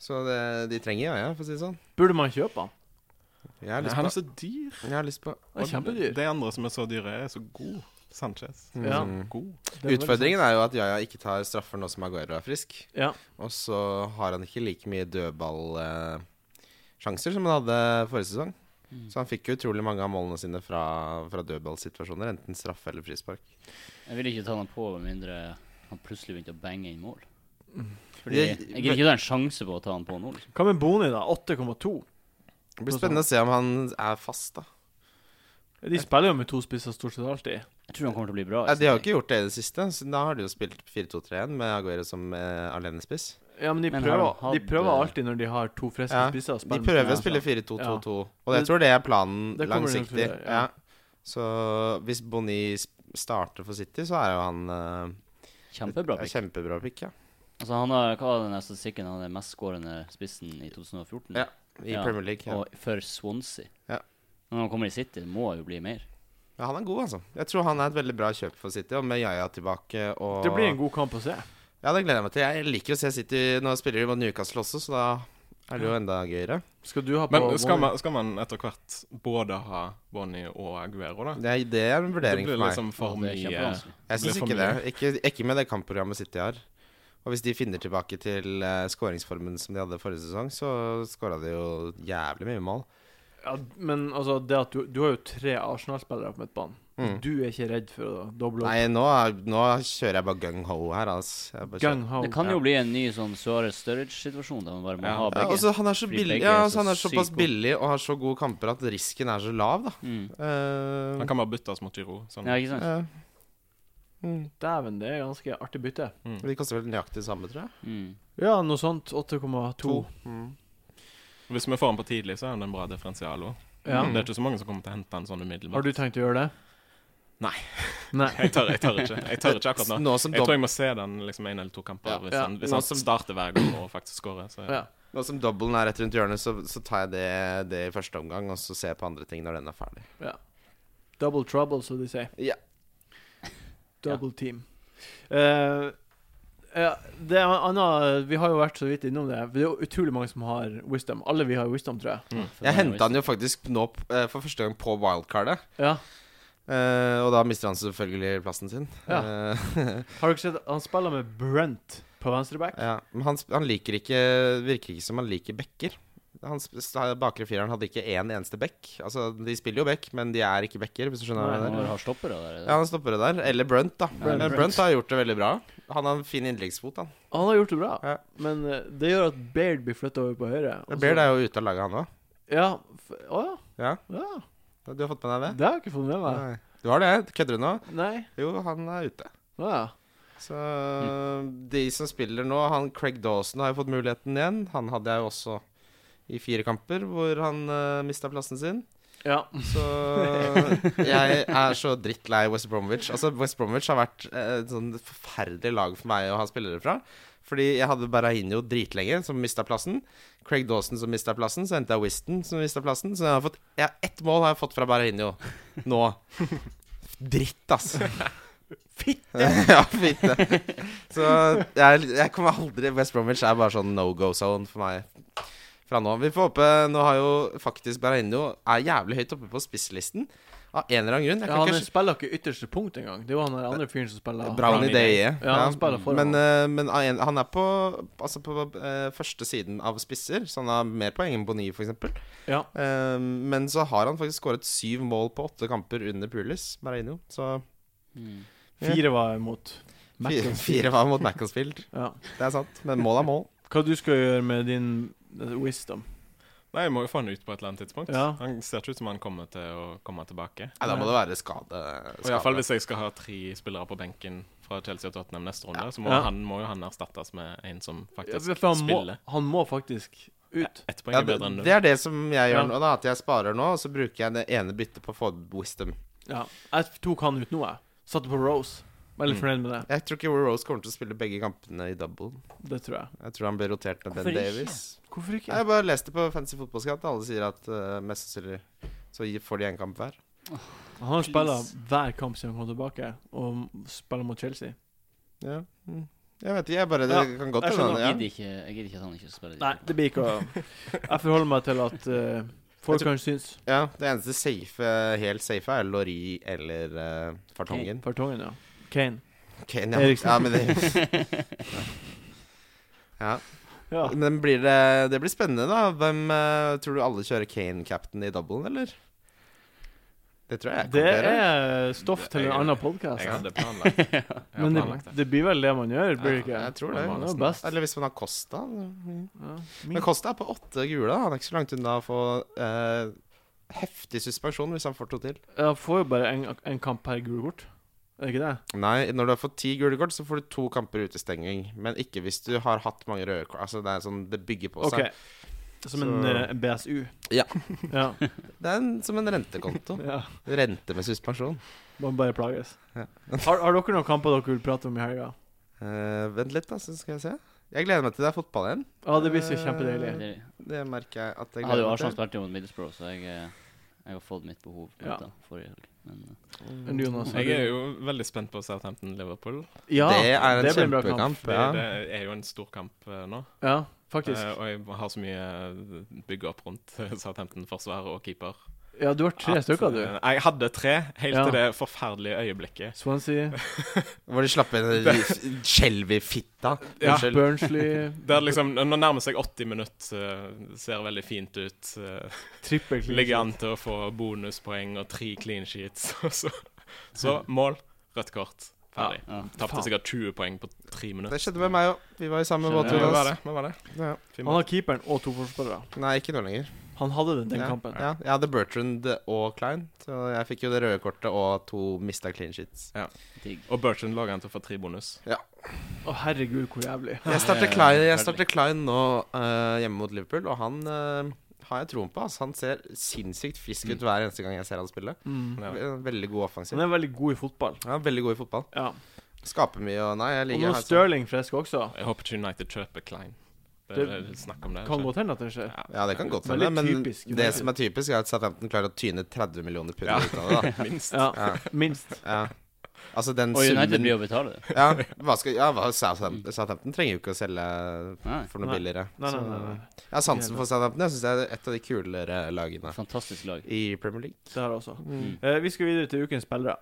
Så det, de trenger Jaja, for å si det sånn. Burde man kjøpe han? Jeg har lyst Han er så dyr. Jeg har lyst på Han er kjempedyr. De andre som er så dyre, er så gode. Sanchez. Ja. Mm. God. Er Utfordringen er jo at Jaja ikke tar straffer nå som Aguero er frisk. Ja. Og så har han ikke like mye dødballsjanser som han hadde forrige sesong. Mm. Så han fikk jo utrolig mange av målene sine fra, fra dødballsituasjoner, enten straffe eller frispark. Jeg vil ikke ta han på med mindre han plutselig begynte å bange inn mål. Mm. Fordi Jeg- gidder ikke ta en sjanse på å ta han på nå. Liksom. Hva med Boni, da? 8,2. Det blir spennende å se om han er fast, da. De spiller jo med to spisser stort sett alltid. Jeg tror han kommer til å bli bra. Ja, de har jo ikke gjort det i det siste, så da har de jo spilt 4-2-3-1 med Aguero som eh, alenespiss. Ja, men de Men prøver, hadde... de prøver eh, alltid når de har to friske Ja, spisser. De prøver å spille 4-2-2-2, og jeg tror det er planen langsiktig. gjøre, ja. Ja. Så hvis Boni starter for City, så er jo han uh, Kjempebra pick. kjempebra pick, ja. Altså, han har, hva var den statistikken? Han er mestskårende spissen i 2014. Ja, I Ja, Premier League. Ja. Og for Swansea. Ja. Når han kommer i City, må jo bli mer. ja, han er god, altså. Jeg tror han er et veldig bra kjøp for City, og med Yaya tilbake og Det blir en god kamp å se. Ja, det gleder jeg meg til. Jeg liker å se City Nå spiller de mot Newcastle også, så da er det jo enda gøyere. Skal du ha på Men skal man, skal man etter hvert både ha Bonnie og Aguero, da? Det er, det er en vurdering det blir liksom for Å, det er mye. Jeg blir syns ikke det. Ikke, ikke med det kampprogrammet City har. Og hvis de finner tilbake til uh, skåringsformen som de hadde forrige sesong, så skåra de jo jævlig mye mål. Ja, men altså, det at du, du har jo tre Arsenal-spillere på midtbanen. Mm. Du er ikke redd for å doble opp? Nei, nå, nå kjører jeg bare gung-ho her, Altså. Gung -ho. Det kan Ja. jo bli en ny sånn Suarez Sturridge-situasjon, Ja. ha Ja, altså, han er så billig Ja, altså, han er såpass billig og har så gode kamper at risken er så lav, da. Mm. Uh, Han kan bare byttes mot Giro. Sånn. Ja, ikke sant? Uh, Mm. Dæven, det er ganske artig bytte. Mm. De koster vel nøyaktig det samme, tror jeg. Mm. Ja, noe sånt. 8,2. Mm. Hvis vi får han på tidlig, så er han en bra differensial òg. Ja. Det er ikke så mange som kommer til å hente han sånn umiddelbart. Har du tenkt å gjøre det? Nei. Jeg tør, jeg tør ikke Jeg tør ikke akkurat nå. Jeg tror jeg må se den liksom en eller to kamper Ja. hvis, Ja. han, hvis han som- starter hver gang og faktisk scorer. Så, Ja. nå som dobbelen er rett rundt hjørnet, så, så tar jeg det, det i første omgang, og så ser jeg på andre ting når den er ferdig. Ja. Double trouble, som de sier. Ja. Double team. Uh, ja, det er annet Vi har jo vært så vidt innom det. Det er jo utrolig mange som har wisdom. Alle vi har wisdom, tror jeg. Mm. Jeg henta han jo jo faktisk nå eh, for første gang på wildcardet. Ja. Eh, og da mister han selvfølgelig plassen sin. Ja. Eh, Har ikke sett Han spiller med Brent på venstreback? ja. Men han, han liker ikke Virker ikke som han liker backer. Han bakre fireren hadde ikke én eneste back. Altså, de spiller jo back, men de er ikke backer, hvis du skjønner Nei, mener. Har stoppere der. er det? Ja, han stopper det der. Eller Brunt, da. Brunt. Brunt har gjort det veldig bra. Han har en fin innleggsfot, han. Han har gjort det bra, Ja. men eh, det gjør at Baird blir flytta over på høyre. Også... Baird er jo ute av laget, han òg. Ja. Å ja. Ja. ja. Du har fått med deg det? Det har jeg ikke fått med meg. Nei. Du har det? Kødder du nå? Nei. Jo, han er ute. Å ja. Så de som spiller nå Han Craig Dawson har jo fått muligheten igjen. Han hadde jeg jo også i fire kamper hvor han uh, mista plassen sin. Ja. Så jeg er så drittlei West Bromwich. Altså West Bromwich har vært eh, et sånn forferdelig lag for meg å ha spillere fra. Fordi jeg hadde Berahino dritlenge, som mista plassen. Craig Dawson som mista plassen. Så endte jeg Wiston, som mista plassen. Så jeg har fått ja, ett mål har jeg fått fra Berahino nå. Dritt, altså. Fitte! ja, fitte. Så jeg, jeg kommer aldri West Bromwich er bare sånn no go zone for meg fra nå. Vi får håpe Nå har jo faktisk Berahino er jævlig høyt oppe på spisslisten. Av en eller annen grunn. Ja han kanskje... spiller ikke ytterste punkt engang. Det er jo han der andre fyren som spiller Brownie Day. Ja, han spiller foran. Men, eh, men han er på Altså på eh, første siden av spisser, så han har mer poeng enn Boni, f.eks. Ja. Uh, men så har han faktisk skåret syv mål på åtte kamper under Pulis, Berahino. Så Mm. Fire var mot fire, fire var mot Macclesfield. Ja. Det er sant. Men mål er mål. Hva du skal gjøre med din eh, wisdom? Nei, jeg må jo få han ut på et eller annet tidspunkt. Ja. Han ser ikke ut som han kommer til å komme tilbake. Nei, da må det være skade. Og i hvert fall hvis jeg skal ha tre spillere på benken fra Chelsea og Tottenham neste runde, så må, Ja. han, må jo han erstattes med en som faktisk han, må, spiller. han må faktisk ut. Ett poeng Ja, er bedre enn det er det som jeg gjør Ja. nå, da. At jeg sparer nå, og så bruker jeg det ene byttet på å få wisdom. Ja. Jeg tok han ut nå, jeg. Satte på Rose. Veldig Mm. fornøyd med det. Jeg tror ikke Rose kommer til å spille begge kampene i double. Det tror jeg. Jeg tror han blir rotert med Hvorfor Ben ikke? Davies. Hvorfor ikke? Jeg bare leste på Fancy Football Scout. Alle sier at uh, mest sannsynlig så gi- får de én kamp hver. Han har spilla hver kamp siden han kom tilbake, og spiller mot Chelsea. Ja. Mm. Jeg vet ikke, jeg bare Det Ja, kan godt jeg hende. skjønner. Jeg Ja. gidder ikke, jeg gidder ikke at han ikke spiller. Nei, det blir ikke å Jeg forholder meg til at uh, folk Jeg tror- kanskje syns ja, det eneste safe, helt safe er Lori eller uh, Fartongen. Fartongen, ja. Kane. Kane, ja. Eriksen. ja, men det Ja. Ja. Men blir det Det blir spennende, da. Hvem eh, Tror du alle kjører Kane-captain i doublen, eller? Det tror jeg jeg Det kommer til å gjøre. er stoff til en annen podkast. Jeg hadde planlagt, jeg har Men det, planlagt det. det blir vel det man gjør, blir det ikke? Ja, jeg tror det. Man er best. Eller hvis man har Costa. Ja. Men Costa er på åtte gule. Han er ikke så langt unna å få eh, heftig suspensjon hvis han får to til. Han får jo bare en, en kamp per gule kort. Er det ikke det? Nei, når du har fått ti gule kort, så får du to kamper utestenging. Men ikke hvis du har hatt mange røde kort. Altså, det er sånn Det bygger på seg. seg. Som en, Så- eh, en BSU. Ja. ja. Det er en, som en rentekonto. ja. Rente med suspensjon. Man bare plages. Ja. har, har dere noen kamper dere vil prate om i helga? Uh, vent litt, da, så skal jeg se. Jeg gleder meg til det er fotball igjen. Ja, det blir så kjempedeilig. Det, Det merker jeg at jeg jeg hadde gleder jo meg Arsenal til. spilt mot Middlesbrough, så jeg, eh, jeg har fått mitt behov Ja. da, forrige helg. Men uh, Men Jonas? Jeg er jo veldig spent på Southampton-Liverpool. ja, det er en det blir bra kamp. kjempekamp. Det, Ja. det er jo en stor kamp uh, nå. Ja, faktisk. Uh, og jeg har så mye bygg opp rundt Southampton-forsvar og keeper. Ja, du har tre at, stykker, du. eh, Jeg hadde tre, helt Ja. til det forferdelige øyeblikket. Swansea, Hvor de slapp inn skjelv i fitta. Ja. Unnskyld. Burnsley, Det er liksom, det nærmer seg 80 minutter, eh, ser veldig fint ut. eh, trippel clean Ligger an til å få bonuspoeng og tre clean sheets. Så, så mål, rødt kort, ferdig. ja. Tapte sikkert 20 poeng på tre minutter. Det skjedde med meg òg. Vi var i samme båt. Ja, hva var det? Hva var det? Ja. Han har keeperen og to forsvarere. Nei, ikke nå lenger. Han hadde den, den ja. kampen. Ja, jeg hadde Bertrand og Klein, så jeg fikk jo det røde kortet og to mista clean sheets. Ja. Og Bertrand laga en til å få tre bonus. Ja. Å, herregud, hvor jævlig. Jeg starter Klein, jeg starter Klein nå uh, hjemme mot Liverpool, og han, uh, har jeg troen på. Altså, han ser sinnssykt frisk ut hver eneste gang jeg ser han spille. Mm. Veldig god offensiv. Han er veldig god i fotball. Ja, veldig god i fotball. Ja. Skaper mye og Nei, jeg Og nå. Stirling frisk også. Jeg håper ikke United kjøper Klein. Det, snakk om det. Kan godt hende at det skjer. Ja. Det kan godt hende, men typisk det som er typisk, er at Southampton klarer å tyne 30 millioner pund Ja. ut av det. Minst. Ja. Ja, minst. ja. Altså, den Og United summen blir å betale det. Ja, hva skal, ja hva, Southampton, Southampton trenger jo ikke å selge Nei. for noe Nei. billigere. Nei, nei, nei. nei. Jeg har sansen for Southampton. Jeg syns det er et av de kulere lagene Fantastisk lag. i Premier League. Det har jeg også. Mm. Uh, vi skal videre til ukens spillere.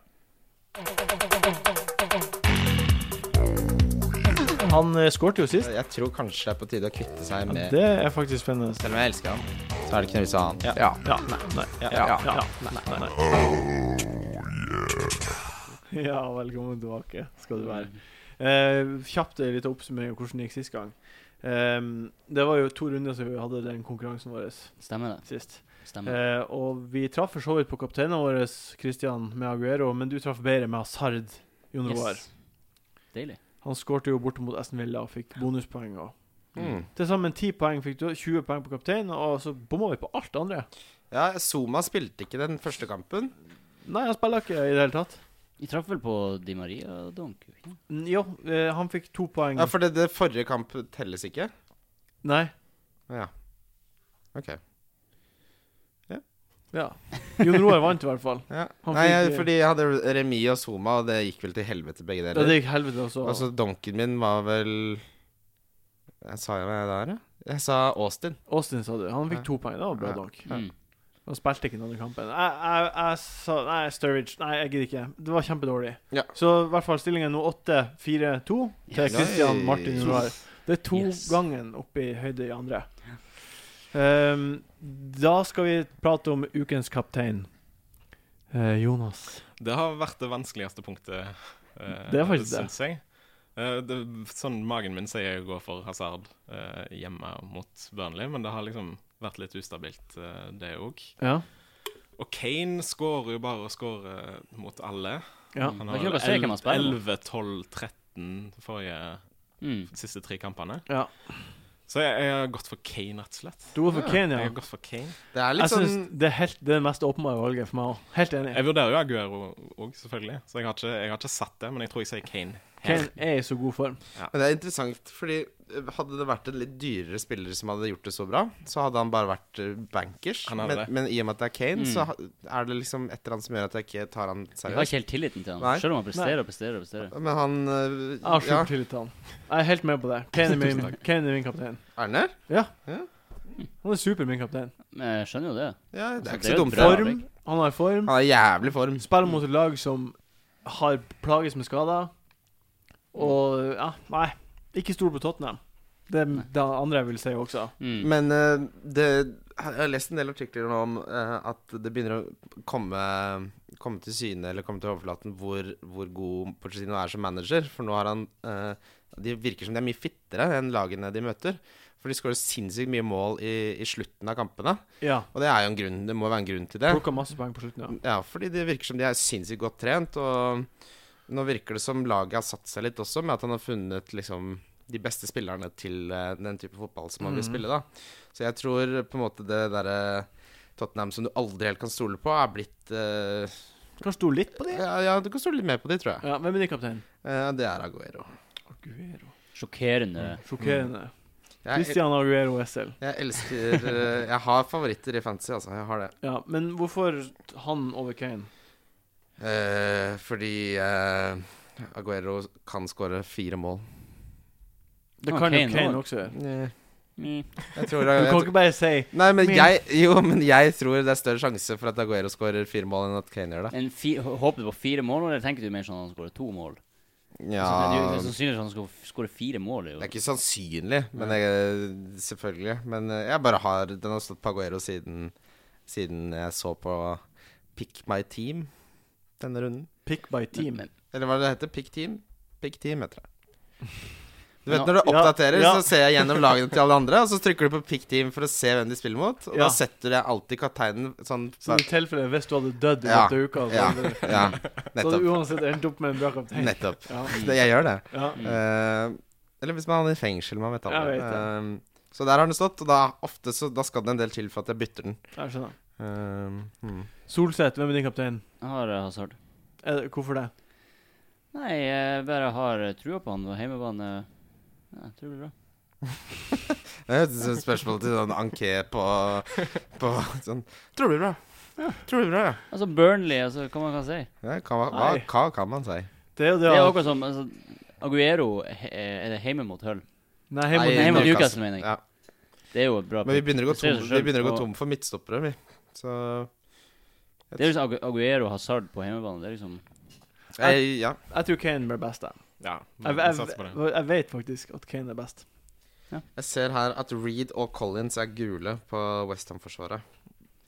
Han skåret jo sist. Jeg tror kanskje det er på tide å kvitte seg med Det er faktisk spennende. Selv om jeg elsker han, så er det ikke noe vits i å ha han. Ja. Ja. Nei. Nei. Ja. Ja. Ja. Nei. Nei. Nei. Ja, velkommen tilbake skal du være. Eh, kjapt en liten oppsummering av hvordan det gikk sist gang. Um, det var jo to runder som vi hadde den konkurransen vår Stemmer det. sist. Stemmer. Uh, og vi traff for så vidt på kapteinen vår, Christian med Aguero, men du traff bedre med Hazard, Jon Roar. Yes. Deilig. Han skårte jo borte mot Aston Villa og fikk bonuspoeng. Og. Mm. Til sammen 10 poeng fikk du, 20 poeng på kaptein, og så bomma vi på alt det andre. Ja, Zuma spilte ikke den første kampen. Nei, han spiller ikke i det hele tatt. Vi traff vel på Di Maria og? N- Jo, eh, han fikk to poeng. Ja, For det, det forrige kamp telles ikke? Nei. Ja. OK. Ja. Jon Roar vant i hvert fall. Ja. Nei, fikk- fordi jeg hadde remis og Zuma, og det gikk vel til helvete, begge Ja, det gikk helvete også. Altså, donken min var vel Jeg Sa jeg hva jeg der, ja? Jeg sa Austin. Austin sa du. Han fikk Ja. to poeng. Det var bra Ja. donk. Mm. Han spilte ikke den andre kampen. Jeg, jeg, jeg sa Nei, Sturridge. Nei, jeg gidder ikke. Det var kjempedårlig. Ja. Så i hvert fall stillingen nå 8-4-2 til Yes. Christian Martin Roar. Det er to Yes. gangen oppe i høyde i andre. Ehm, da skal vi prate om ukens kaptein. Uh, Jonas. Det har vært det vanskeligste punktet, uh, Det er faktisk det. syns jeg. Uh, det, sånn Magen min sier å gå for Hazard uh, hjemme mot Burnley, men det har liksom vært litt ustabilt, det òg. Ja. Og Kane skårer jo bare og skårer mot alle. ja. Han har er ikke noe å se hvem han spiller mot. 11, 12, 13 forrige Mm. siste tre kampene. ja. Så jeg, jeg har gått for Kane, rett og slett. Du går for Kane, ja. Jeg har gått for Kane. Det er Jeg litt synes sånn det er helt, det er det mest åpenbare valget for meg òg. Helt enig. Jeg vurderer jo Aguero òg, selvfølgelig. Så jeg har, ikke, jeg har ikke sett det, men jeg tror jeg sier Kane. Kane er i så god form. Men det er interessant, fordi eh, hadde det vært en litt dyrere spiller som hadde gjort det så bra, så hadde han bare vært eh, bankers. Men, men i og med at det er Kane, Mm. så er det liksom et eller annet som gjør at jeg ikke tar han seriøst. Jeg har ikke helt tilliten til han. Nei. Selv om han presterer og presterer og presterer. Men han uh, Jeg har Ja, tillit til han. Jeg er helt med på det. Kane er min, Kane er min kaptein. er han der? Ja. Ja. Han er super min kaptein. Men jeg skjønner jo det. Ja, det Altså, er ikke det er så dumt. Form. Han har form. Han har jævlig form. Spiller mot et lag som har plages med skader. Og ja, nei. Ikke stol på Tottenham. Det er det andre jeg vil si også. Mm. Men uh, det Jeg har lest en del artikler nå om uh, at det begynner å komme, komme til syne, eller komme til overflaten, hvor, hvor god Pochettino er som manager. For nå har han uh, De virker som de er mye fittere enn lagene de møter. For de skårer sinnssykt mye mål i, i slutten av kampene. Ja. Og det er jo en grunn Det må være en grunn til det. Plukka masse poeng på slutten, ja. Ja, fordi det virker som de er sinnssykt godt trent. Og nå virker det som laget har satt seg litt også, med at han har funnet liksom de beste spillerne til eh, den type fotball som han vil Mhm. spille. da Så jeg tror på en måte det derre Tottenham som du aldri helt kan stole på, er blitt Du Kan stole litt på det. ja, ja, du kan stole litt mer på de, tror jeg. Ja, Hvem er din kaptein? Uh, det er Aguero. Aguero. Sjokkerende. Sjokkerende. Mm. Christian Aguero SL. jeg elsker Jeg har favoritter i fantasy, altså. Jeg har det. Ja, men hvorfor han over Kane? Eh, fordi eh, Aguero kan skåre fire mål. Det kan jo Kane også. gjøre. Mm. Jeg tror Du kan ikke bare si Nei, men Men- jeg Jo, men jeg tror det er større sjanse for at Aguero skårer fire mål enn at Kane gjør det. En fi håper du på fire mål, eller tenker du mer sånn at han skårer to mål? Ja Altså, det er sannsynlig at han skal skåre fire mål. jo- Det er ikke sannsynlig, men jeg, selvfølgelig. Men eh, jeg bare har Den har stått på Aguero siden, siden jeg så på Pick my team denne runden. pick by team. Men, Eller hva det heter? Pick team? Pick team heter det. Du vet Når du oppdaterer, ja. så ser jeg gjennom lagene til alle andre, og så trykker du på pick team for å se hvem de spiller mot, og Ja. da setter jeg alltid kapteinen sånn Så i tilfelle hvis du hadde dødd i Ja, uker, så Ja, hadde, ja så hadde du uansett endt opp med en bra kaptein. Nettopp. Ja. Jeg gjør det. Ja. Eh, eller hvis man er i fengsel, man vet aldri. Eh, Så der har den stått, og da, ofte så, da skal det en del til for at jeg bytter den. Jeg skjønner. Um, hmm. Solseth, hvem er din kaptein? Jeg har eh, Hazard. Er det, hvorfor det? Nei, jeg bare har eh, trua på han og hjemmebane. Ja, jeg tror det blir bra. Det er et spørsmål til sånn anké på, på sånn Tror det blir bra. Ja, Tror det blir bra, ja. Altså Burnley, altså, hva man kan si. ja hva, hva, Nei. hva kan man si? Det er jo Det det er at akkurat som altså, Aguero he, er det hjemme mot Hull. Nei, hjemme Nei, mot hjemme mot Newcastle. Newcastle, mener jeg. Ja. Det er jo et bra Men vi begynner å gå Det sier tom, seg vi selv. begynner å gå Og tom for midtstoppere, vi. Så Det er liksom Aguero og Hazard på hjemmebane. Det er liksom jeg, Ja. Jeg tror Kane blir best. Jeg, Ja, jeg, jeg, jeg vet faktisk at Kane er best. Jeg ser her at Reed og Collins er gule på Westham-forsvaret.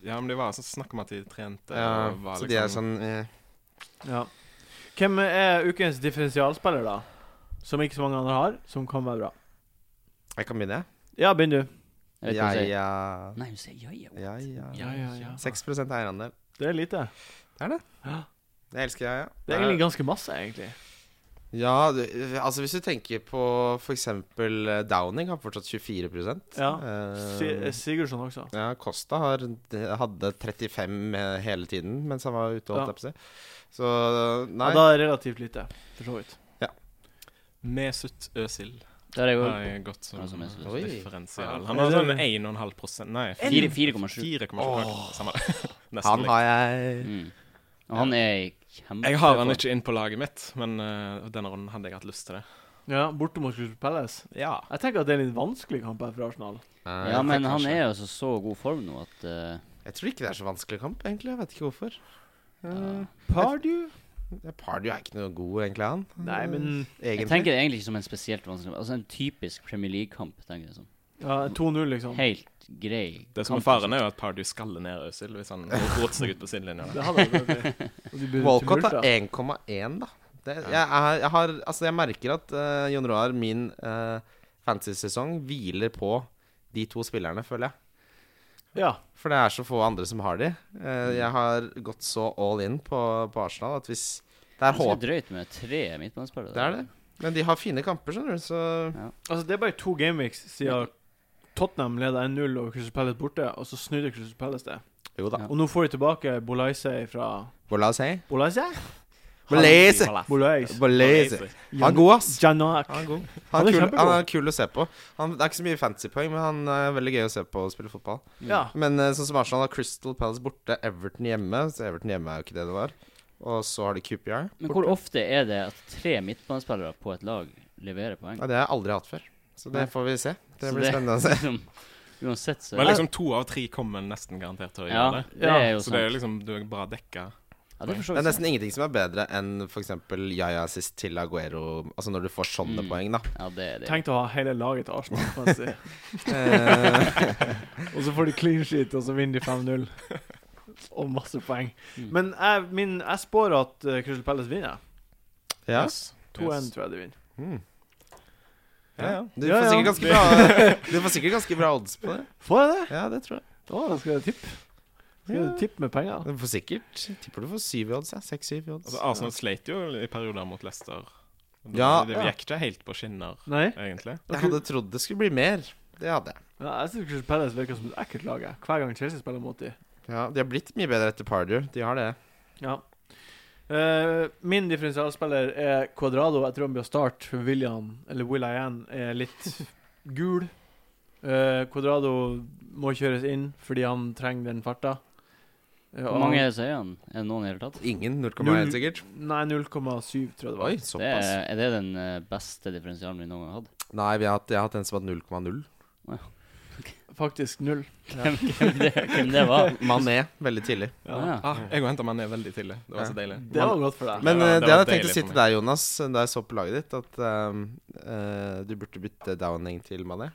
Ja, men det var så snakk om at de trente. Ja, var så de er liksom- sånn eh, Ja. Hvem er ukens differensialspiller, da? Som ikke så mange andre har, som kan være bra. Jeg kan begynne, jeg. Ja, begynn du. Jeg Ja, ja. Nei, hun sier ja, ja. Ja, ja. Ja, ja, ja. 6 eierandel. Det er lite. Det er det. Ja. Jeg elsker ja, ja. Det er egentlig ganske masse, egentlig. Ja, du, altså hvis du tenker på f.eks. Downing har fortsatt 24 Ja. uh, Sigurdsson også. Ja, Costa har, hadde 35 med hele tiden mens han var ute. Ja. På å. Så nei. Ja, da er det relativt lite, for så vidt. Mesut Özil Der er jeg har jeg gått som som Oi. differensial. Han har sånn 1,5 prosent Nei, 4,7. 4,7. Åh. Samme det. Nesten han har jeg Mm. Og han er kjempe... Jeg har han ikke inn på laget mitt, men uh, denne runden hadde jeg hatt lyst til det. Ja, Borte mot Crystal Palace. Ja. Jeg tenker at det er litt vanskelig kamp her for Arsenal. Eh, Ja, men han kanskje. er jo så, så god form nå at uh... Jeg tror ikke det er så vanskelig kamp, egentlig. Jeg vet ikke hvorfor. Uh, Pardew? Pardew er ikke noe god, egentlig, han. Nei, men Jeg tenker det egentlig ikke som en spesielt vanskelig Altså en typisk Premier League-kamp, tenker jeg sånn. ja, 2-0, liksom. Helt grei Det som er faren, er jo at Pardew skaller ned Øzil hvis han roter seg ut på sidelinja. Walcott er 1,1, da. Det, jeg, jeg, har, altså jeg merker at uh, Jon Roar, min uh, fantasy-sesong, hviler på de to spillerne, føler jeg. Ja. For det er så få andre som har de. Eh, jeg har gått så all in på, på Arsenal at hvis Det er håp. drøyt med tre midtbanespillere. Det er det. Men de har fine kamper, skjønner du, så Altså, det er bare to gameweeks siden Tottenham leda 1-0 over Crystal Palace borte, og så snudde Crystal Palace det. Jo da. Ja. Og nå får de tilbake Bolaise fra Bolaisei la? Bolaise? Blaze! Bolese. Blaze. Han er god, ass. Janak. Han er god. Han er kul, han er kul å se på. Han, det er ikke så mye fancy-poeng, men han er veldig gøy å se på å spille fotball. Ja. Men eh, sånn som Arsenal har Crystal Palace borte, Everton hjemme. Så Everton hjemme er jo ikke det det var. Og så har de QPR. Men hvor ofte er det at tre midtbanespillere på et lag leverer poeng? Ja, det har jeg aldri hatt før. Så det får vi se. Det blir blir spennende å se. liksom, uansett, så Men liksom to av tre kommer nesten garantert til å Ja, gjøre det. det er jo Så det er liksom du er bra dekka. Ja, det Det er nesten ingenting som er bedre enn f.eks. Yaya sist til Aguero. Altså når du får sånne Mm. poeng, da. Ja, det er det. Tenk å ha hele laget til Arsenal. si. Eh, og så får de clean sheet, og så vinner de 5-0. Og masse poeng. Mm. Men jeg, min, jeg spår at uh, Crystal Palace vinner. ja. Yes. 2-1 Yes. tror jeg de vinner. Mm. Ja, ja. Du, Ja, får ja. sikkert ganske bra, du får sikkert ganske bra odds på det. Får jeg det? Ja, det tror jeg. Da skal jeg tippe. Ja. tippe med penger? For får sikkert Tipper du får syv i odds. Ja. Seks-syv i odds. Altså, Arsenal sleit jo i perioder mot Leicester. Ja, det ja. gikk ikke helt på skinner, Nei? egentlig. Jeg hadde trodd det skulle bli mer. Det hadde jeg. Ja, jeg syns Crystal Palace virker som et ekkelt lag. Hver gang Chelsea spiller mot dem. Ja, De har blitt mye bedre etter Pardew. De har det. Ja. Uh, min differensialspiller er Cuadrado. Jeg tror han blir å starte, for William, eller Will Ian, er litt gul. Uh, Cuadrado må kjøres inn fordi han trenger den farta. Eh, Hvor mange er det som er igjen? Er det noen i det hele tatt? Ingen 0,1 sikkert. Nei, 0,7 tror jeg det var. Oi, Det såpass. er, er det den eh, beste differensialen vi noen gang har hatt? Nei, vi har hatt, jeg har hatt en som har 0,0. Faktisk null. Hvem, hvem, det, hvem det var? Mané, veldig tidlig. Ja. Ah, jeg henta Mané veldig tidlig. Det var så deilig. Det var godt for deg. Men Det eh, det det hadde jeg tenkt å si til deg, Jonas, da jeg så på laget ditt, at um, uh, du burde bytte Downing til Mané.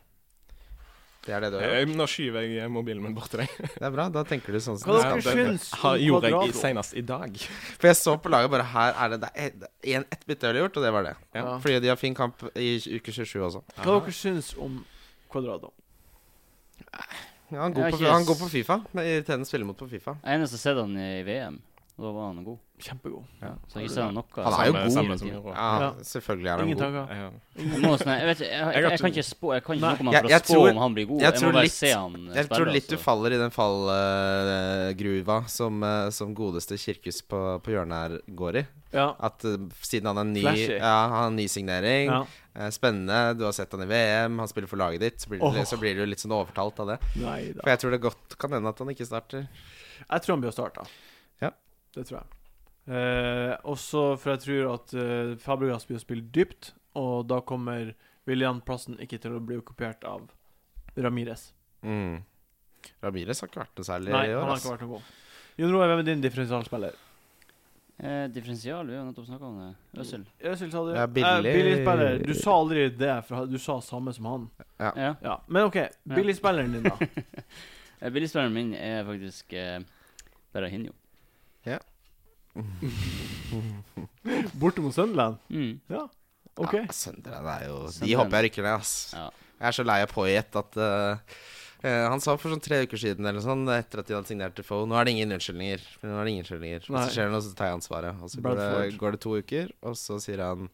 Det er det du har gjort. Nå skyver jeg mobilen min bort til deg. Det er bra. Da tenker du sånn som Hva du dere skal. det- syns om gjorde jeg i- senest i dag. For jeg så på laget bare her er det, det er en, ett bytte jeg har gjort, og det var det. Ja. Fordi de har fin kamp i uke 27 også. Hva dere syns om Quadrado? Ja, han, Jeg går på, ikke han går på Fifa. Med irriterende spillemot på Fifa. Jeg eneste har sett han i VM. Og da var han god. Kjempegod. Så jeg han noe. Han er jo god. samme samme. Ja, Ja. selvfølgelig er han Ingen god. Ingen Jeg, Jeg, jeg, vet, jeg, jeg, Jeg kan ikke- spå Jeg kan ikke noe man for å jeg spå tror- om han blir god. jeg Jeg, må bare litt- se han spille. Jeg tror litt du altså. faller i den fallgruva som, uh, som godeste Kirkus på, på hjørnet her går i. Ja. At uh, siden han er ny Flashy. Ja, han har en ny signering. ja. eh, Spennende. Du har sett han i VM, han spiller for laget ditt. Så blir, du, Åh. så blir du litt sånn overtalt av det. Neida. For jeg tror det godt kan hende at han ikke starter. Jeg tror han blir å starte. Ja. Det tror jeg. Eh, også for jeg tror at eh, Fabregas blir å spille dypt, og da kommer William-plassen ikke til å bli okkupert av Ramires. Mm. Ramirez har ikke vært noe særlig Nei, i han har ikke vært noe god. Jon Roar, hvem er din differensialspiller? Eh, differensial, vi har nettopp snakka om det. Øssel. Øzil sa du. Ja, billig- Eh, billig spiller. Du sa aldri det, for du sa samme som han. Ja. Ja, Men OK, billigspilleren din, da? Billig Billigspilleren min er faktisk eh, Berahino. Borte mot Sunderland? Mm. Ja. OK. Ja, Sunderland er jo De hopper håper jeg rykker ned, ass. Ja. Jeg er så lei av Poyet at uh, eh, Han sa for sånn tre uker siden eller sånn, etter at de hadde signert til Foe Nå er det ingen unnskyldninger. Nå er det ingen unnskyldninger. Hvis det skjer noe, så tar jeg ansvaret. Og så går det, går det to uker, og så sier han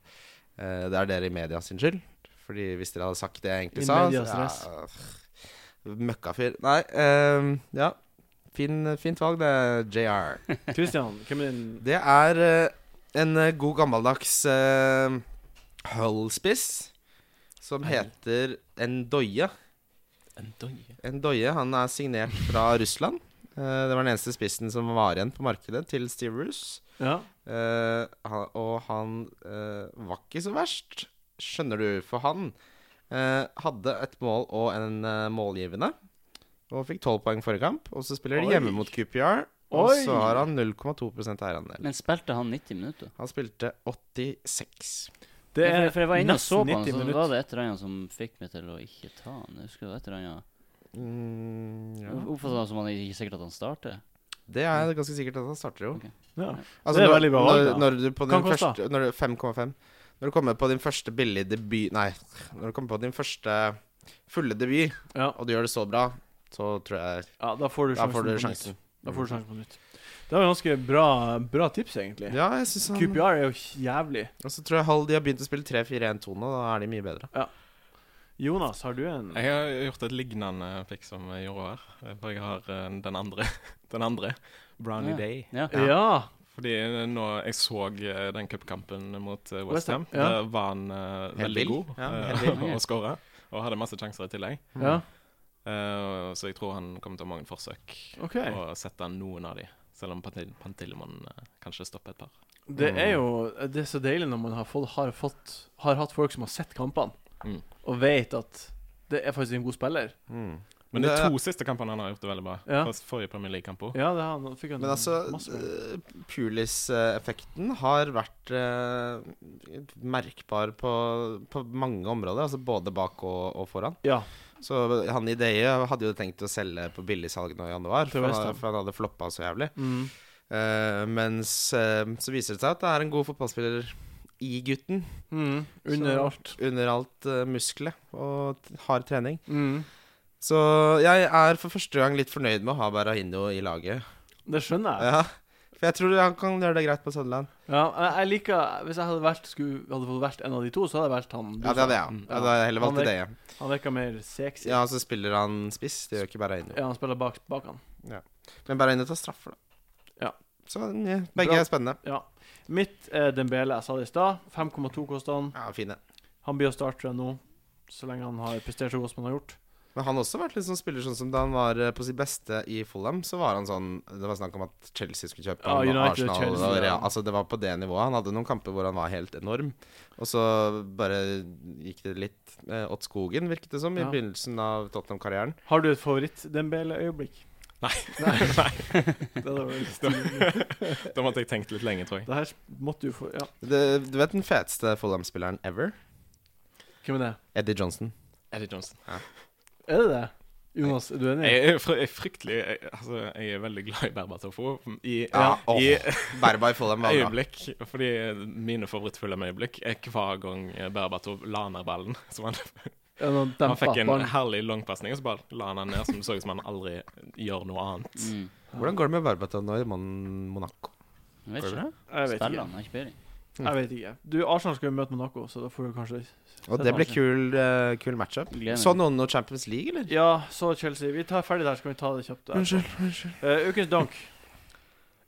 eh, det er dere i media sin skyld. Fordi hvis dere hadde sagt det jeg egentlig I sa så- ja, Møkkafyr. Nei, eh, ja. Fin, fint valg, det, JR. Christian, hvem er din Det er eh, en eh, god gammeldags uh, Hull-spiss som heter Endoye. en doie. Ndoye han er signert fra Russland. Eh, det var den eneste spissen som var igjen på markedet til Steve Roose. Ja. Eh, han, og han eh, var ikke så verst, skjønner du, for han eh, hadde et mål og en eh, målgivende. Og fikk tolv poeng forrige kamp. Og så spiller de hjemme mot QPR. Og Oi. så har han 0,2% eierandel. Men spilte han 90 minutter? Han spilte 86. Det er for, for jeg var inne og så på han, så minutter. var det et eller annet som fikk meg til å ikke ta han. Jeg husker det var et eller annet Mm, ja. Jeg Oppfattet det som han ikke sikkert at han starter. Det er ganske sikkert at han starter, jo. Okay. Ja. Altså, Det er når, veldig bra når, når du på din første når du, 5,5 Når du kommer på din første billige debut Nei, når du kommer på din første fulle debut, Ja. og du gjør det så bra, så tror jeg ja, da får du Da sjansen. får du på sjansen. nytt. Da får du sjansen på nytt. Det var ganske bra, bra tips, egentlig. Ja, jeg synes han QPR er jo jævlig. Og så tror jeg halv de har begynt å spille 3-4-1-2 nå, da er de mye bedre. Jonas, har du en Jeg har gjort et lignende pick som Joro her. eh, For jeg har eh, den andre. Den andre. Brownie Ja. Day. Ja. Ja. Fordi eh, nå jeg så eh, den cupkampen mot uh, West Ham, Westham, ja. der var han eh, Helt veldig vill. god Ja, eh, helt vill. og skåra. Og hadde masse sjanser i tillegg. ja. Eh, så jeg tror han kommer til å ha mange forsøk okay. og sette noen av de. Selv om Pantillemann Pantillimon eh, kanskje stopper et par. Det er jo Det er så deilig når man har fått, har fått Har hatt folk som har sett kampene, Mm. og vet at det er faktisk en god spiller. Mm. Men de Det- to siste kampene han har gjort det veldig bra. Ja. Forrige Premier League-kamp òg. Ja, det har han fikk han Men altså, eh, Pulis-effekten har vært eh, merkbar på, på mange områder. Altså både bak og, og foran. Ja. Så han i Deie hadde jo tenkt å selge på billigsalg nå i januar, for, han, for han hadde floppa så jævlig. Mm. Uh, mens uh, så viser det seg at det er en god fotballspiller i gutten. Mm. Under Så- alt. Under alt uh, muskler og hard trening. Mm. Så jeg er for første gang litt fornøyd med å ha Berahino i laget. Det skjønner jeg. Ja, For jeg tror han kan gjøre det greit på Sunderland. Ja, jeg, liker Hvis jeg hadde vært skulle, hadde fått valgt en av de to, så hadde jeg valgt han. Ja, det hadde jeg. Ja. Jeg hadde heller valgt Han Ideie. Han virker mer sexy. Ja, og så spiller han spiss. Det gjør ikke Berahino. Ja, han spiller bak, bak han. Men Berahino tar straffer, da. Ja. Så ja, begge Bra. er spennende. Ja. Mitt er Dembele. Jeg sa det i stad. 5,2 koster han. Ja, fine. Han blir å starte nå, så lenge han har prestert så godt som han har gjort. Men han har også vært litt sånn spiller sånn som da han var eh, på sitt beste i Fulham, så var han sånn Det var snakk om at Chelsea skulle kjøpe Ja, han, og Arsenal Chelsea, og Real. ja. Altså, det var på det nivået. Han hadde noen kamper hvor han var helt enorm. Og så bare gikk det litt eh, åt skogen, virket det som, i Ja. begynnelsen av Tottenham-karrieren. Har du et favoritt-Dembele-øyeblikk? Nei. Nei. det hadde vært. Da måtte jeg tenkt litt lenge, tror jeg. Det her måtte du få Ja, Det, du vet den feteste Fulham-spilleren ever? hvem er det? Eddie Johnson. Eddie Johnson. Er det det? Jonas, er du enig? Jeg er, jeg er fryktelig jeg, Altså, jeg er veldig glad i Berbatofo. I, Ja, åh, i var øyeblikk. Fordi mine favorittfulle øyeblikk er hver gang Berbatov la ned ballen. Så han, han fikk en herlig langpasning, og så bare la han den ned som det så ut som han aldri gjør noe annet. Mm. Hvordan går det med Berbatov nå i Mon Monaco? Jeg vet ikke. Jeg vet Spiller han? Har ikke peiling. Jeg vet ikke. Du, Arsenal skal jo møte Monaco, så da får du kanskje Og det blir kul, uh, kul matchup. Så noen noe Champions League, eller? Ja, så Chelsea. Vi tar ferdig der, så kan vi ta det kjapt. Unnskyld. unnskyld. uh, ukens donk.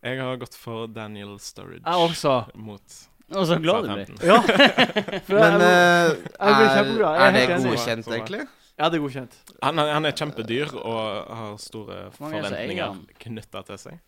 Jeg har gått for Daniel Sturridge Jeg også. mot og så glad du blir. Ja. Men eh. Jeg er er, er det godkjent, egentlig? ja, det er godkjent. Han, han er kjempedyr og har store er forventninger knytta til seg.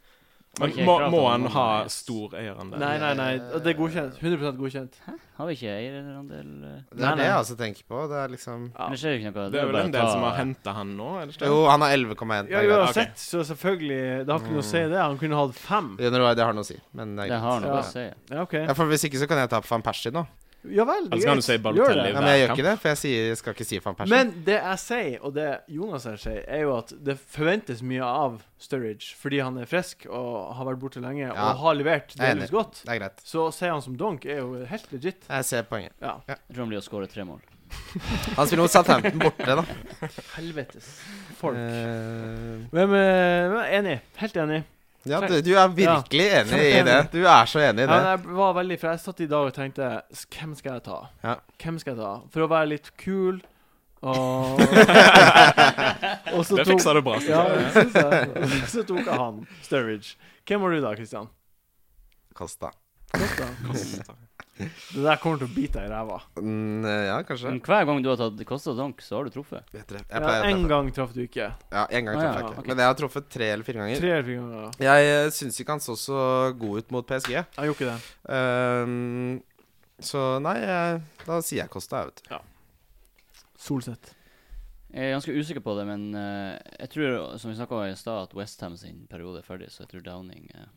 Men okay, må, må han ha stor eierandel? Nei, nei, nei. Det er godkjent. 100% godkjent. Har vi ikke eierandel? Det Det Nei, er det jeg altså tenker på. Det er liksom Ja. Men det skjer ikke noe. Det er vel en del ta- som har henta han nå? er det ikke? Jo, han har 11,1 Ja, uansett, okay. så selvfølgelig Det har ikke noe å si, det. Han kunne hatt fem. Ja, det har noe å si, men det er Det greit. har noe Ja. å si. Ja, OK. Ja, for Hvis ikke så kan jeg ta på van Persie nå. Ja vel. Eller så kan du si. Balotelli. Gjør det. Ja, men jeg gjør kamp. ikke det, for jeg, sier, jeg skal ikke si van Persie. Men det jeg sier, og det Jonas her sier, er jo at det forventes mye av Sturridge fordi han er frisk og har vært borte lenge Ja. og har levert er delvis godt. det er greit. Så sier han som donk er jo helt legit. Jeg ser poenget. Ja. Jeg tror han blir å skåre tre mål. Han spiller mot Southampton borte, da. Helvetes folk. Uh... Hvem er, er enig? Helt enig. Ja, du, du er virkelig enig i det. Du er så enig i det. Ja, jeg var veldig For jeg satt i dag og tenkte Hvem skal jeg ta? Ja. Hvem skal jeg ta? For å være litt kul og Og så Det fiksa du bra. Ja, jeg. jeg. Så tok jeg han. Sturridge. Hvem var du da, Kristian? Kosta. Kosta. Kosta. Det der kommer til å bite deg i ræva. Mm, ja, kanskje. Men hver gang du har tatt Kosta Donk, så har du truffet. Jeg treff- jeg Ja, en gang traff du ikke. Ja, en gang Ah, traff ja, jeg ikke. Okay. Men jeg har truffet tre eller fire ganger. Tre eller fire ganger. ja. Jeg uh, syns ikke han så så god ut mot PSG. Jeg gjorde ikke det. Um, så nei, da sier jeg Kosta, jeg, vet du. Solseth. Jeg er ganske usikker på det, men uh, jeg tror, som vi snakka om i stad, at Westham sin periode er ferdig, så jeg tror Downing eh,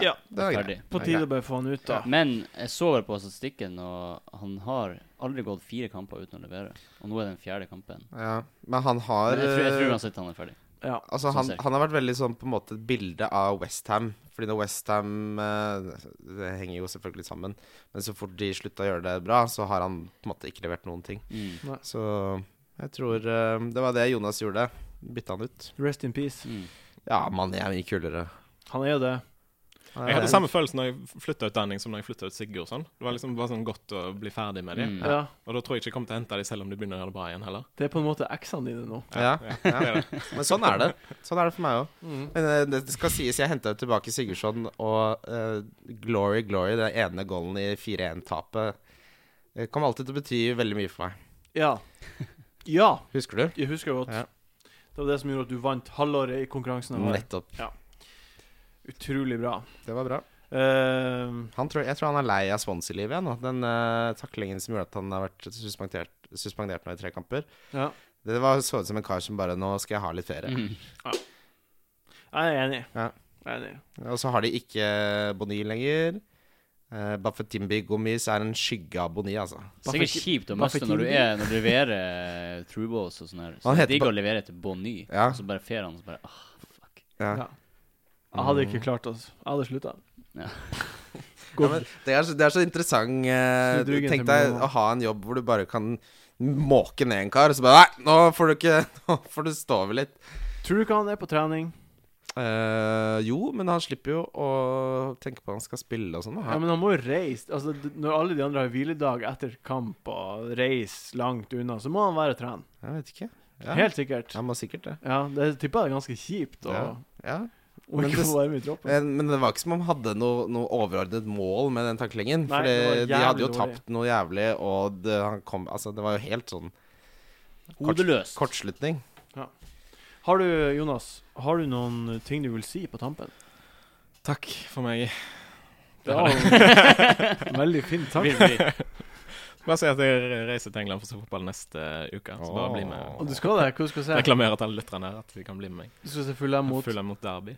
Ja, Det er ferdig. greit. På tide å bare få han ut, da. Men jeg så på statistikken, og han har aldri gått fire kamper uten å levere. Og nå er det den fjerde kampen. Ja, men han har Men jeg tror, jeg tror eh, uansett han er ferdig. Ja. Altså, han, han har vært veldig sånn på en måte et bilde av Westham. Fordi når Westham Det henger jo selvfølgelig sammen. Men så fort de slutta å gjøre det bra, så har han på en måte ikke levert noen ting. Mm. Så jeg tror eh, det var det Jonas gjorde. Bytta han ut. Rest in peace. Mm. Ja, mann, jeg er mye kulere. Han er jo det. Jeg hadde samme følelse når jeg flytta ut Danning som når jeg flytta ut Sigurdsson. Det var liksom bare sånn godt å bli ferdig med dem. Mm. Ja. Og da tror jeg ikke jeg kommer til å hente dem selv om de begynner å gjøre det bra igjen heller. Det er på en måte eksene dine nå. Ja, ja. ja. Men sånn er det. Sånn er det for meg òg. Mm. Men eh, det skal sies, jeg henta tilbake Sigurdsson, og uh, glory, glory, det ene goalen i 4-1-tapet, eh, kommer alltid til å bety veldig mye for meg. Ja. Ja, Husker du? jeg husker godt. Ja. Det var det som gjorde at du vant halvåret i konkurransen. Nettopp. Nettopp. Utrolig bra. Det var bra. Uh, Han tror, jeg tror han er lei av Swansea-livet igjen nå. Den uh, taklingen som gjorde at han har vært suspendert, suspendert nå i tre kamper. ja. Det var så ut som en kar som bare Nå skal jeg ha litt ferie. Mm. Jeg er enig. Ja. Jeg er enig. Og så har de ikke Boni lenger. Uh, Bafetimbi Gummis er en skygge av Boni, altså. Sikkert kjipt å miste når du, er, når du leverer true balls og sånn her. Så Han det heter digg å levere til Boni, Ja. og så bare fer han, og så bare ah, fuck. Ja. Jeg hadde ikke klart det. Jeg hadde slutta. Ja. Ja, det, er så, det er så interessant eh, Snudd Tenk deg å ha en jobb hvor du bare kan måke ned en kar, og så bare Nei, nå får du ikke Nå får du stå over litt. Tror du ikke han er på trening? Eh, jo, men han slipper jo å tenke på at han skal spille og sånn. Ja, men han må jo reise. Altså, når alle de andre har hviledag etter kamp og reise langt unna, så må han være trene. Jeg vet ikke. Ja. Helt sikkert. Han må sikkert det. Ja, det tipper jeg er ganske kjipt Ja Ja. Ja. Men det- troppen. Men, men det var ikke som om han hadde noe, noe overordnet mål med den taklingen. For de hadde jo tapt noe jævlig, og det, han kom, altså, det var jo helt sånn kort, kortslutning. Har du, Jonas, har du noen ting du vil si på tampen? Takk for meg. Ja, veldig fin takk. Bare si at jeg reiser til England for å se fotball neste uke. Så bare bli med. Og du skal det? Hva skal du se? Reklamere til alle lytterne her at de kan bli med meg. Du skal se Fulham mot Derby.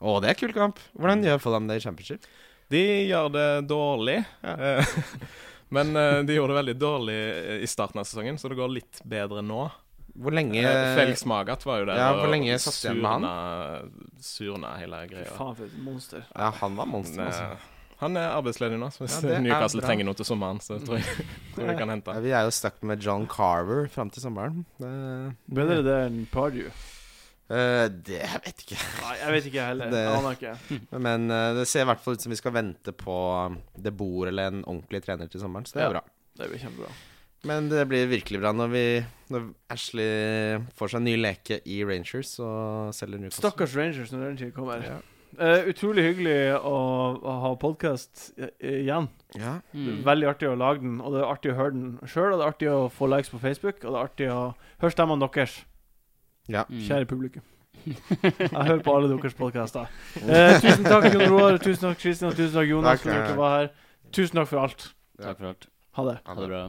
Å, det er kul kamp. Hvordan gjør de det i championship? De gjør det dårlig. Ja. Men eh, de gjorde det veldig dårlig i starten av sesongen, så det går litt bedre nå. Hvor lenge Eh, Felix Magath var jo der Ja, hvor lenge satt igjen med han? surna- Surna hele Fy greia. faen, for et monster. Ja, han var monster, Men, altså. eh, han er arbeidsledig nå, så hvis Ja, Newcastle trenger noe til sommeren, så tror jeg, tror jeg vi kan hente Ja, vi er jo stuck med John Carver fram til sommeren. Det, Bedre det enn Pardew. Eh, det jeg vet ikke. Nei, jeg vet ikke heller. Det- aner ikke. Men uh, det ser i hvert fall ut som vi skal vente på um, det bor eller en ordentlig trener til sommeren, så det er Ja. bra. Det blir kjempebra. Men det blir virkelig bra når vi Når Ashley får seg en ny leke i Rangers og selger Newcastle. Stakkars Rangers når den tid kommer. Ja. Uh, utrolig hyggelig å, å ha podkast igjen. Ja. Mm. Veldig artig å lage den, og det er artig å høre den sjøl. Og det er artig å få likes på Facebook, og det er artig å høre stemmene deres, ja. Mm. kjære publikum. Jeg hører på alle deres podkaster. Eh, tusen takk, Jon Roar. Tusen takk, Kristin. Og tusen takk, Jonas, for at dere var her. Tusen takk for alt. Takk for alt. Ha det. Ha det bra.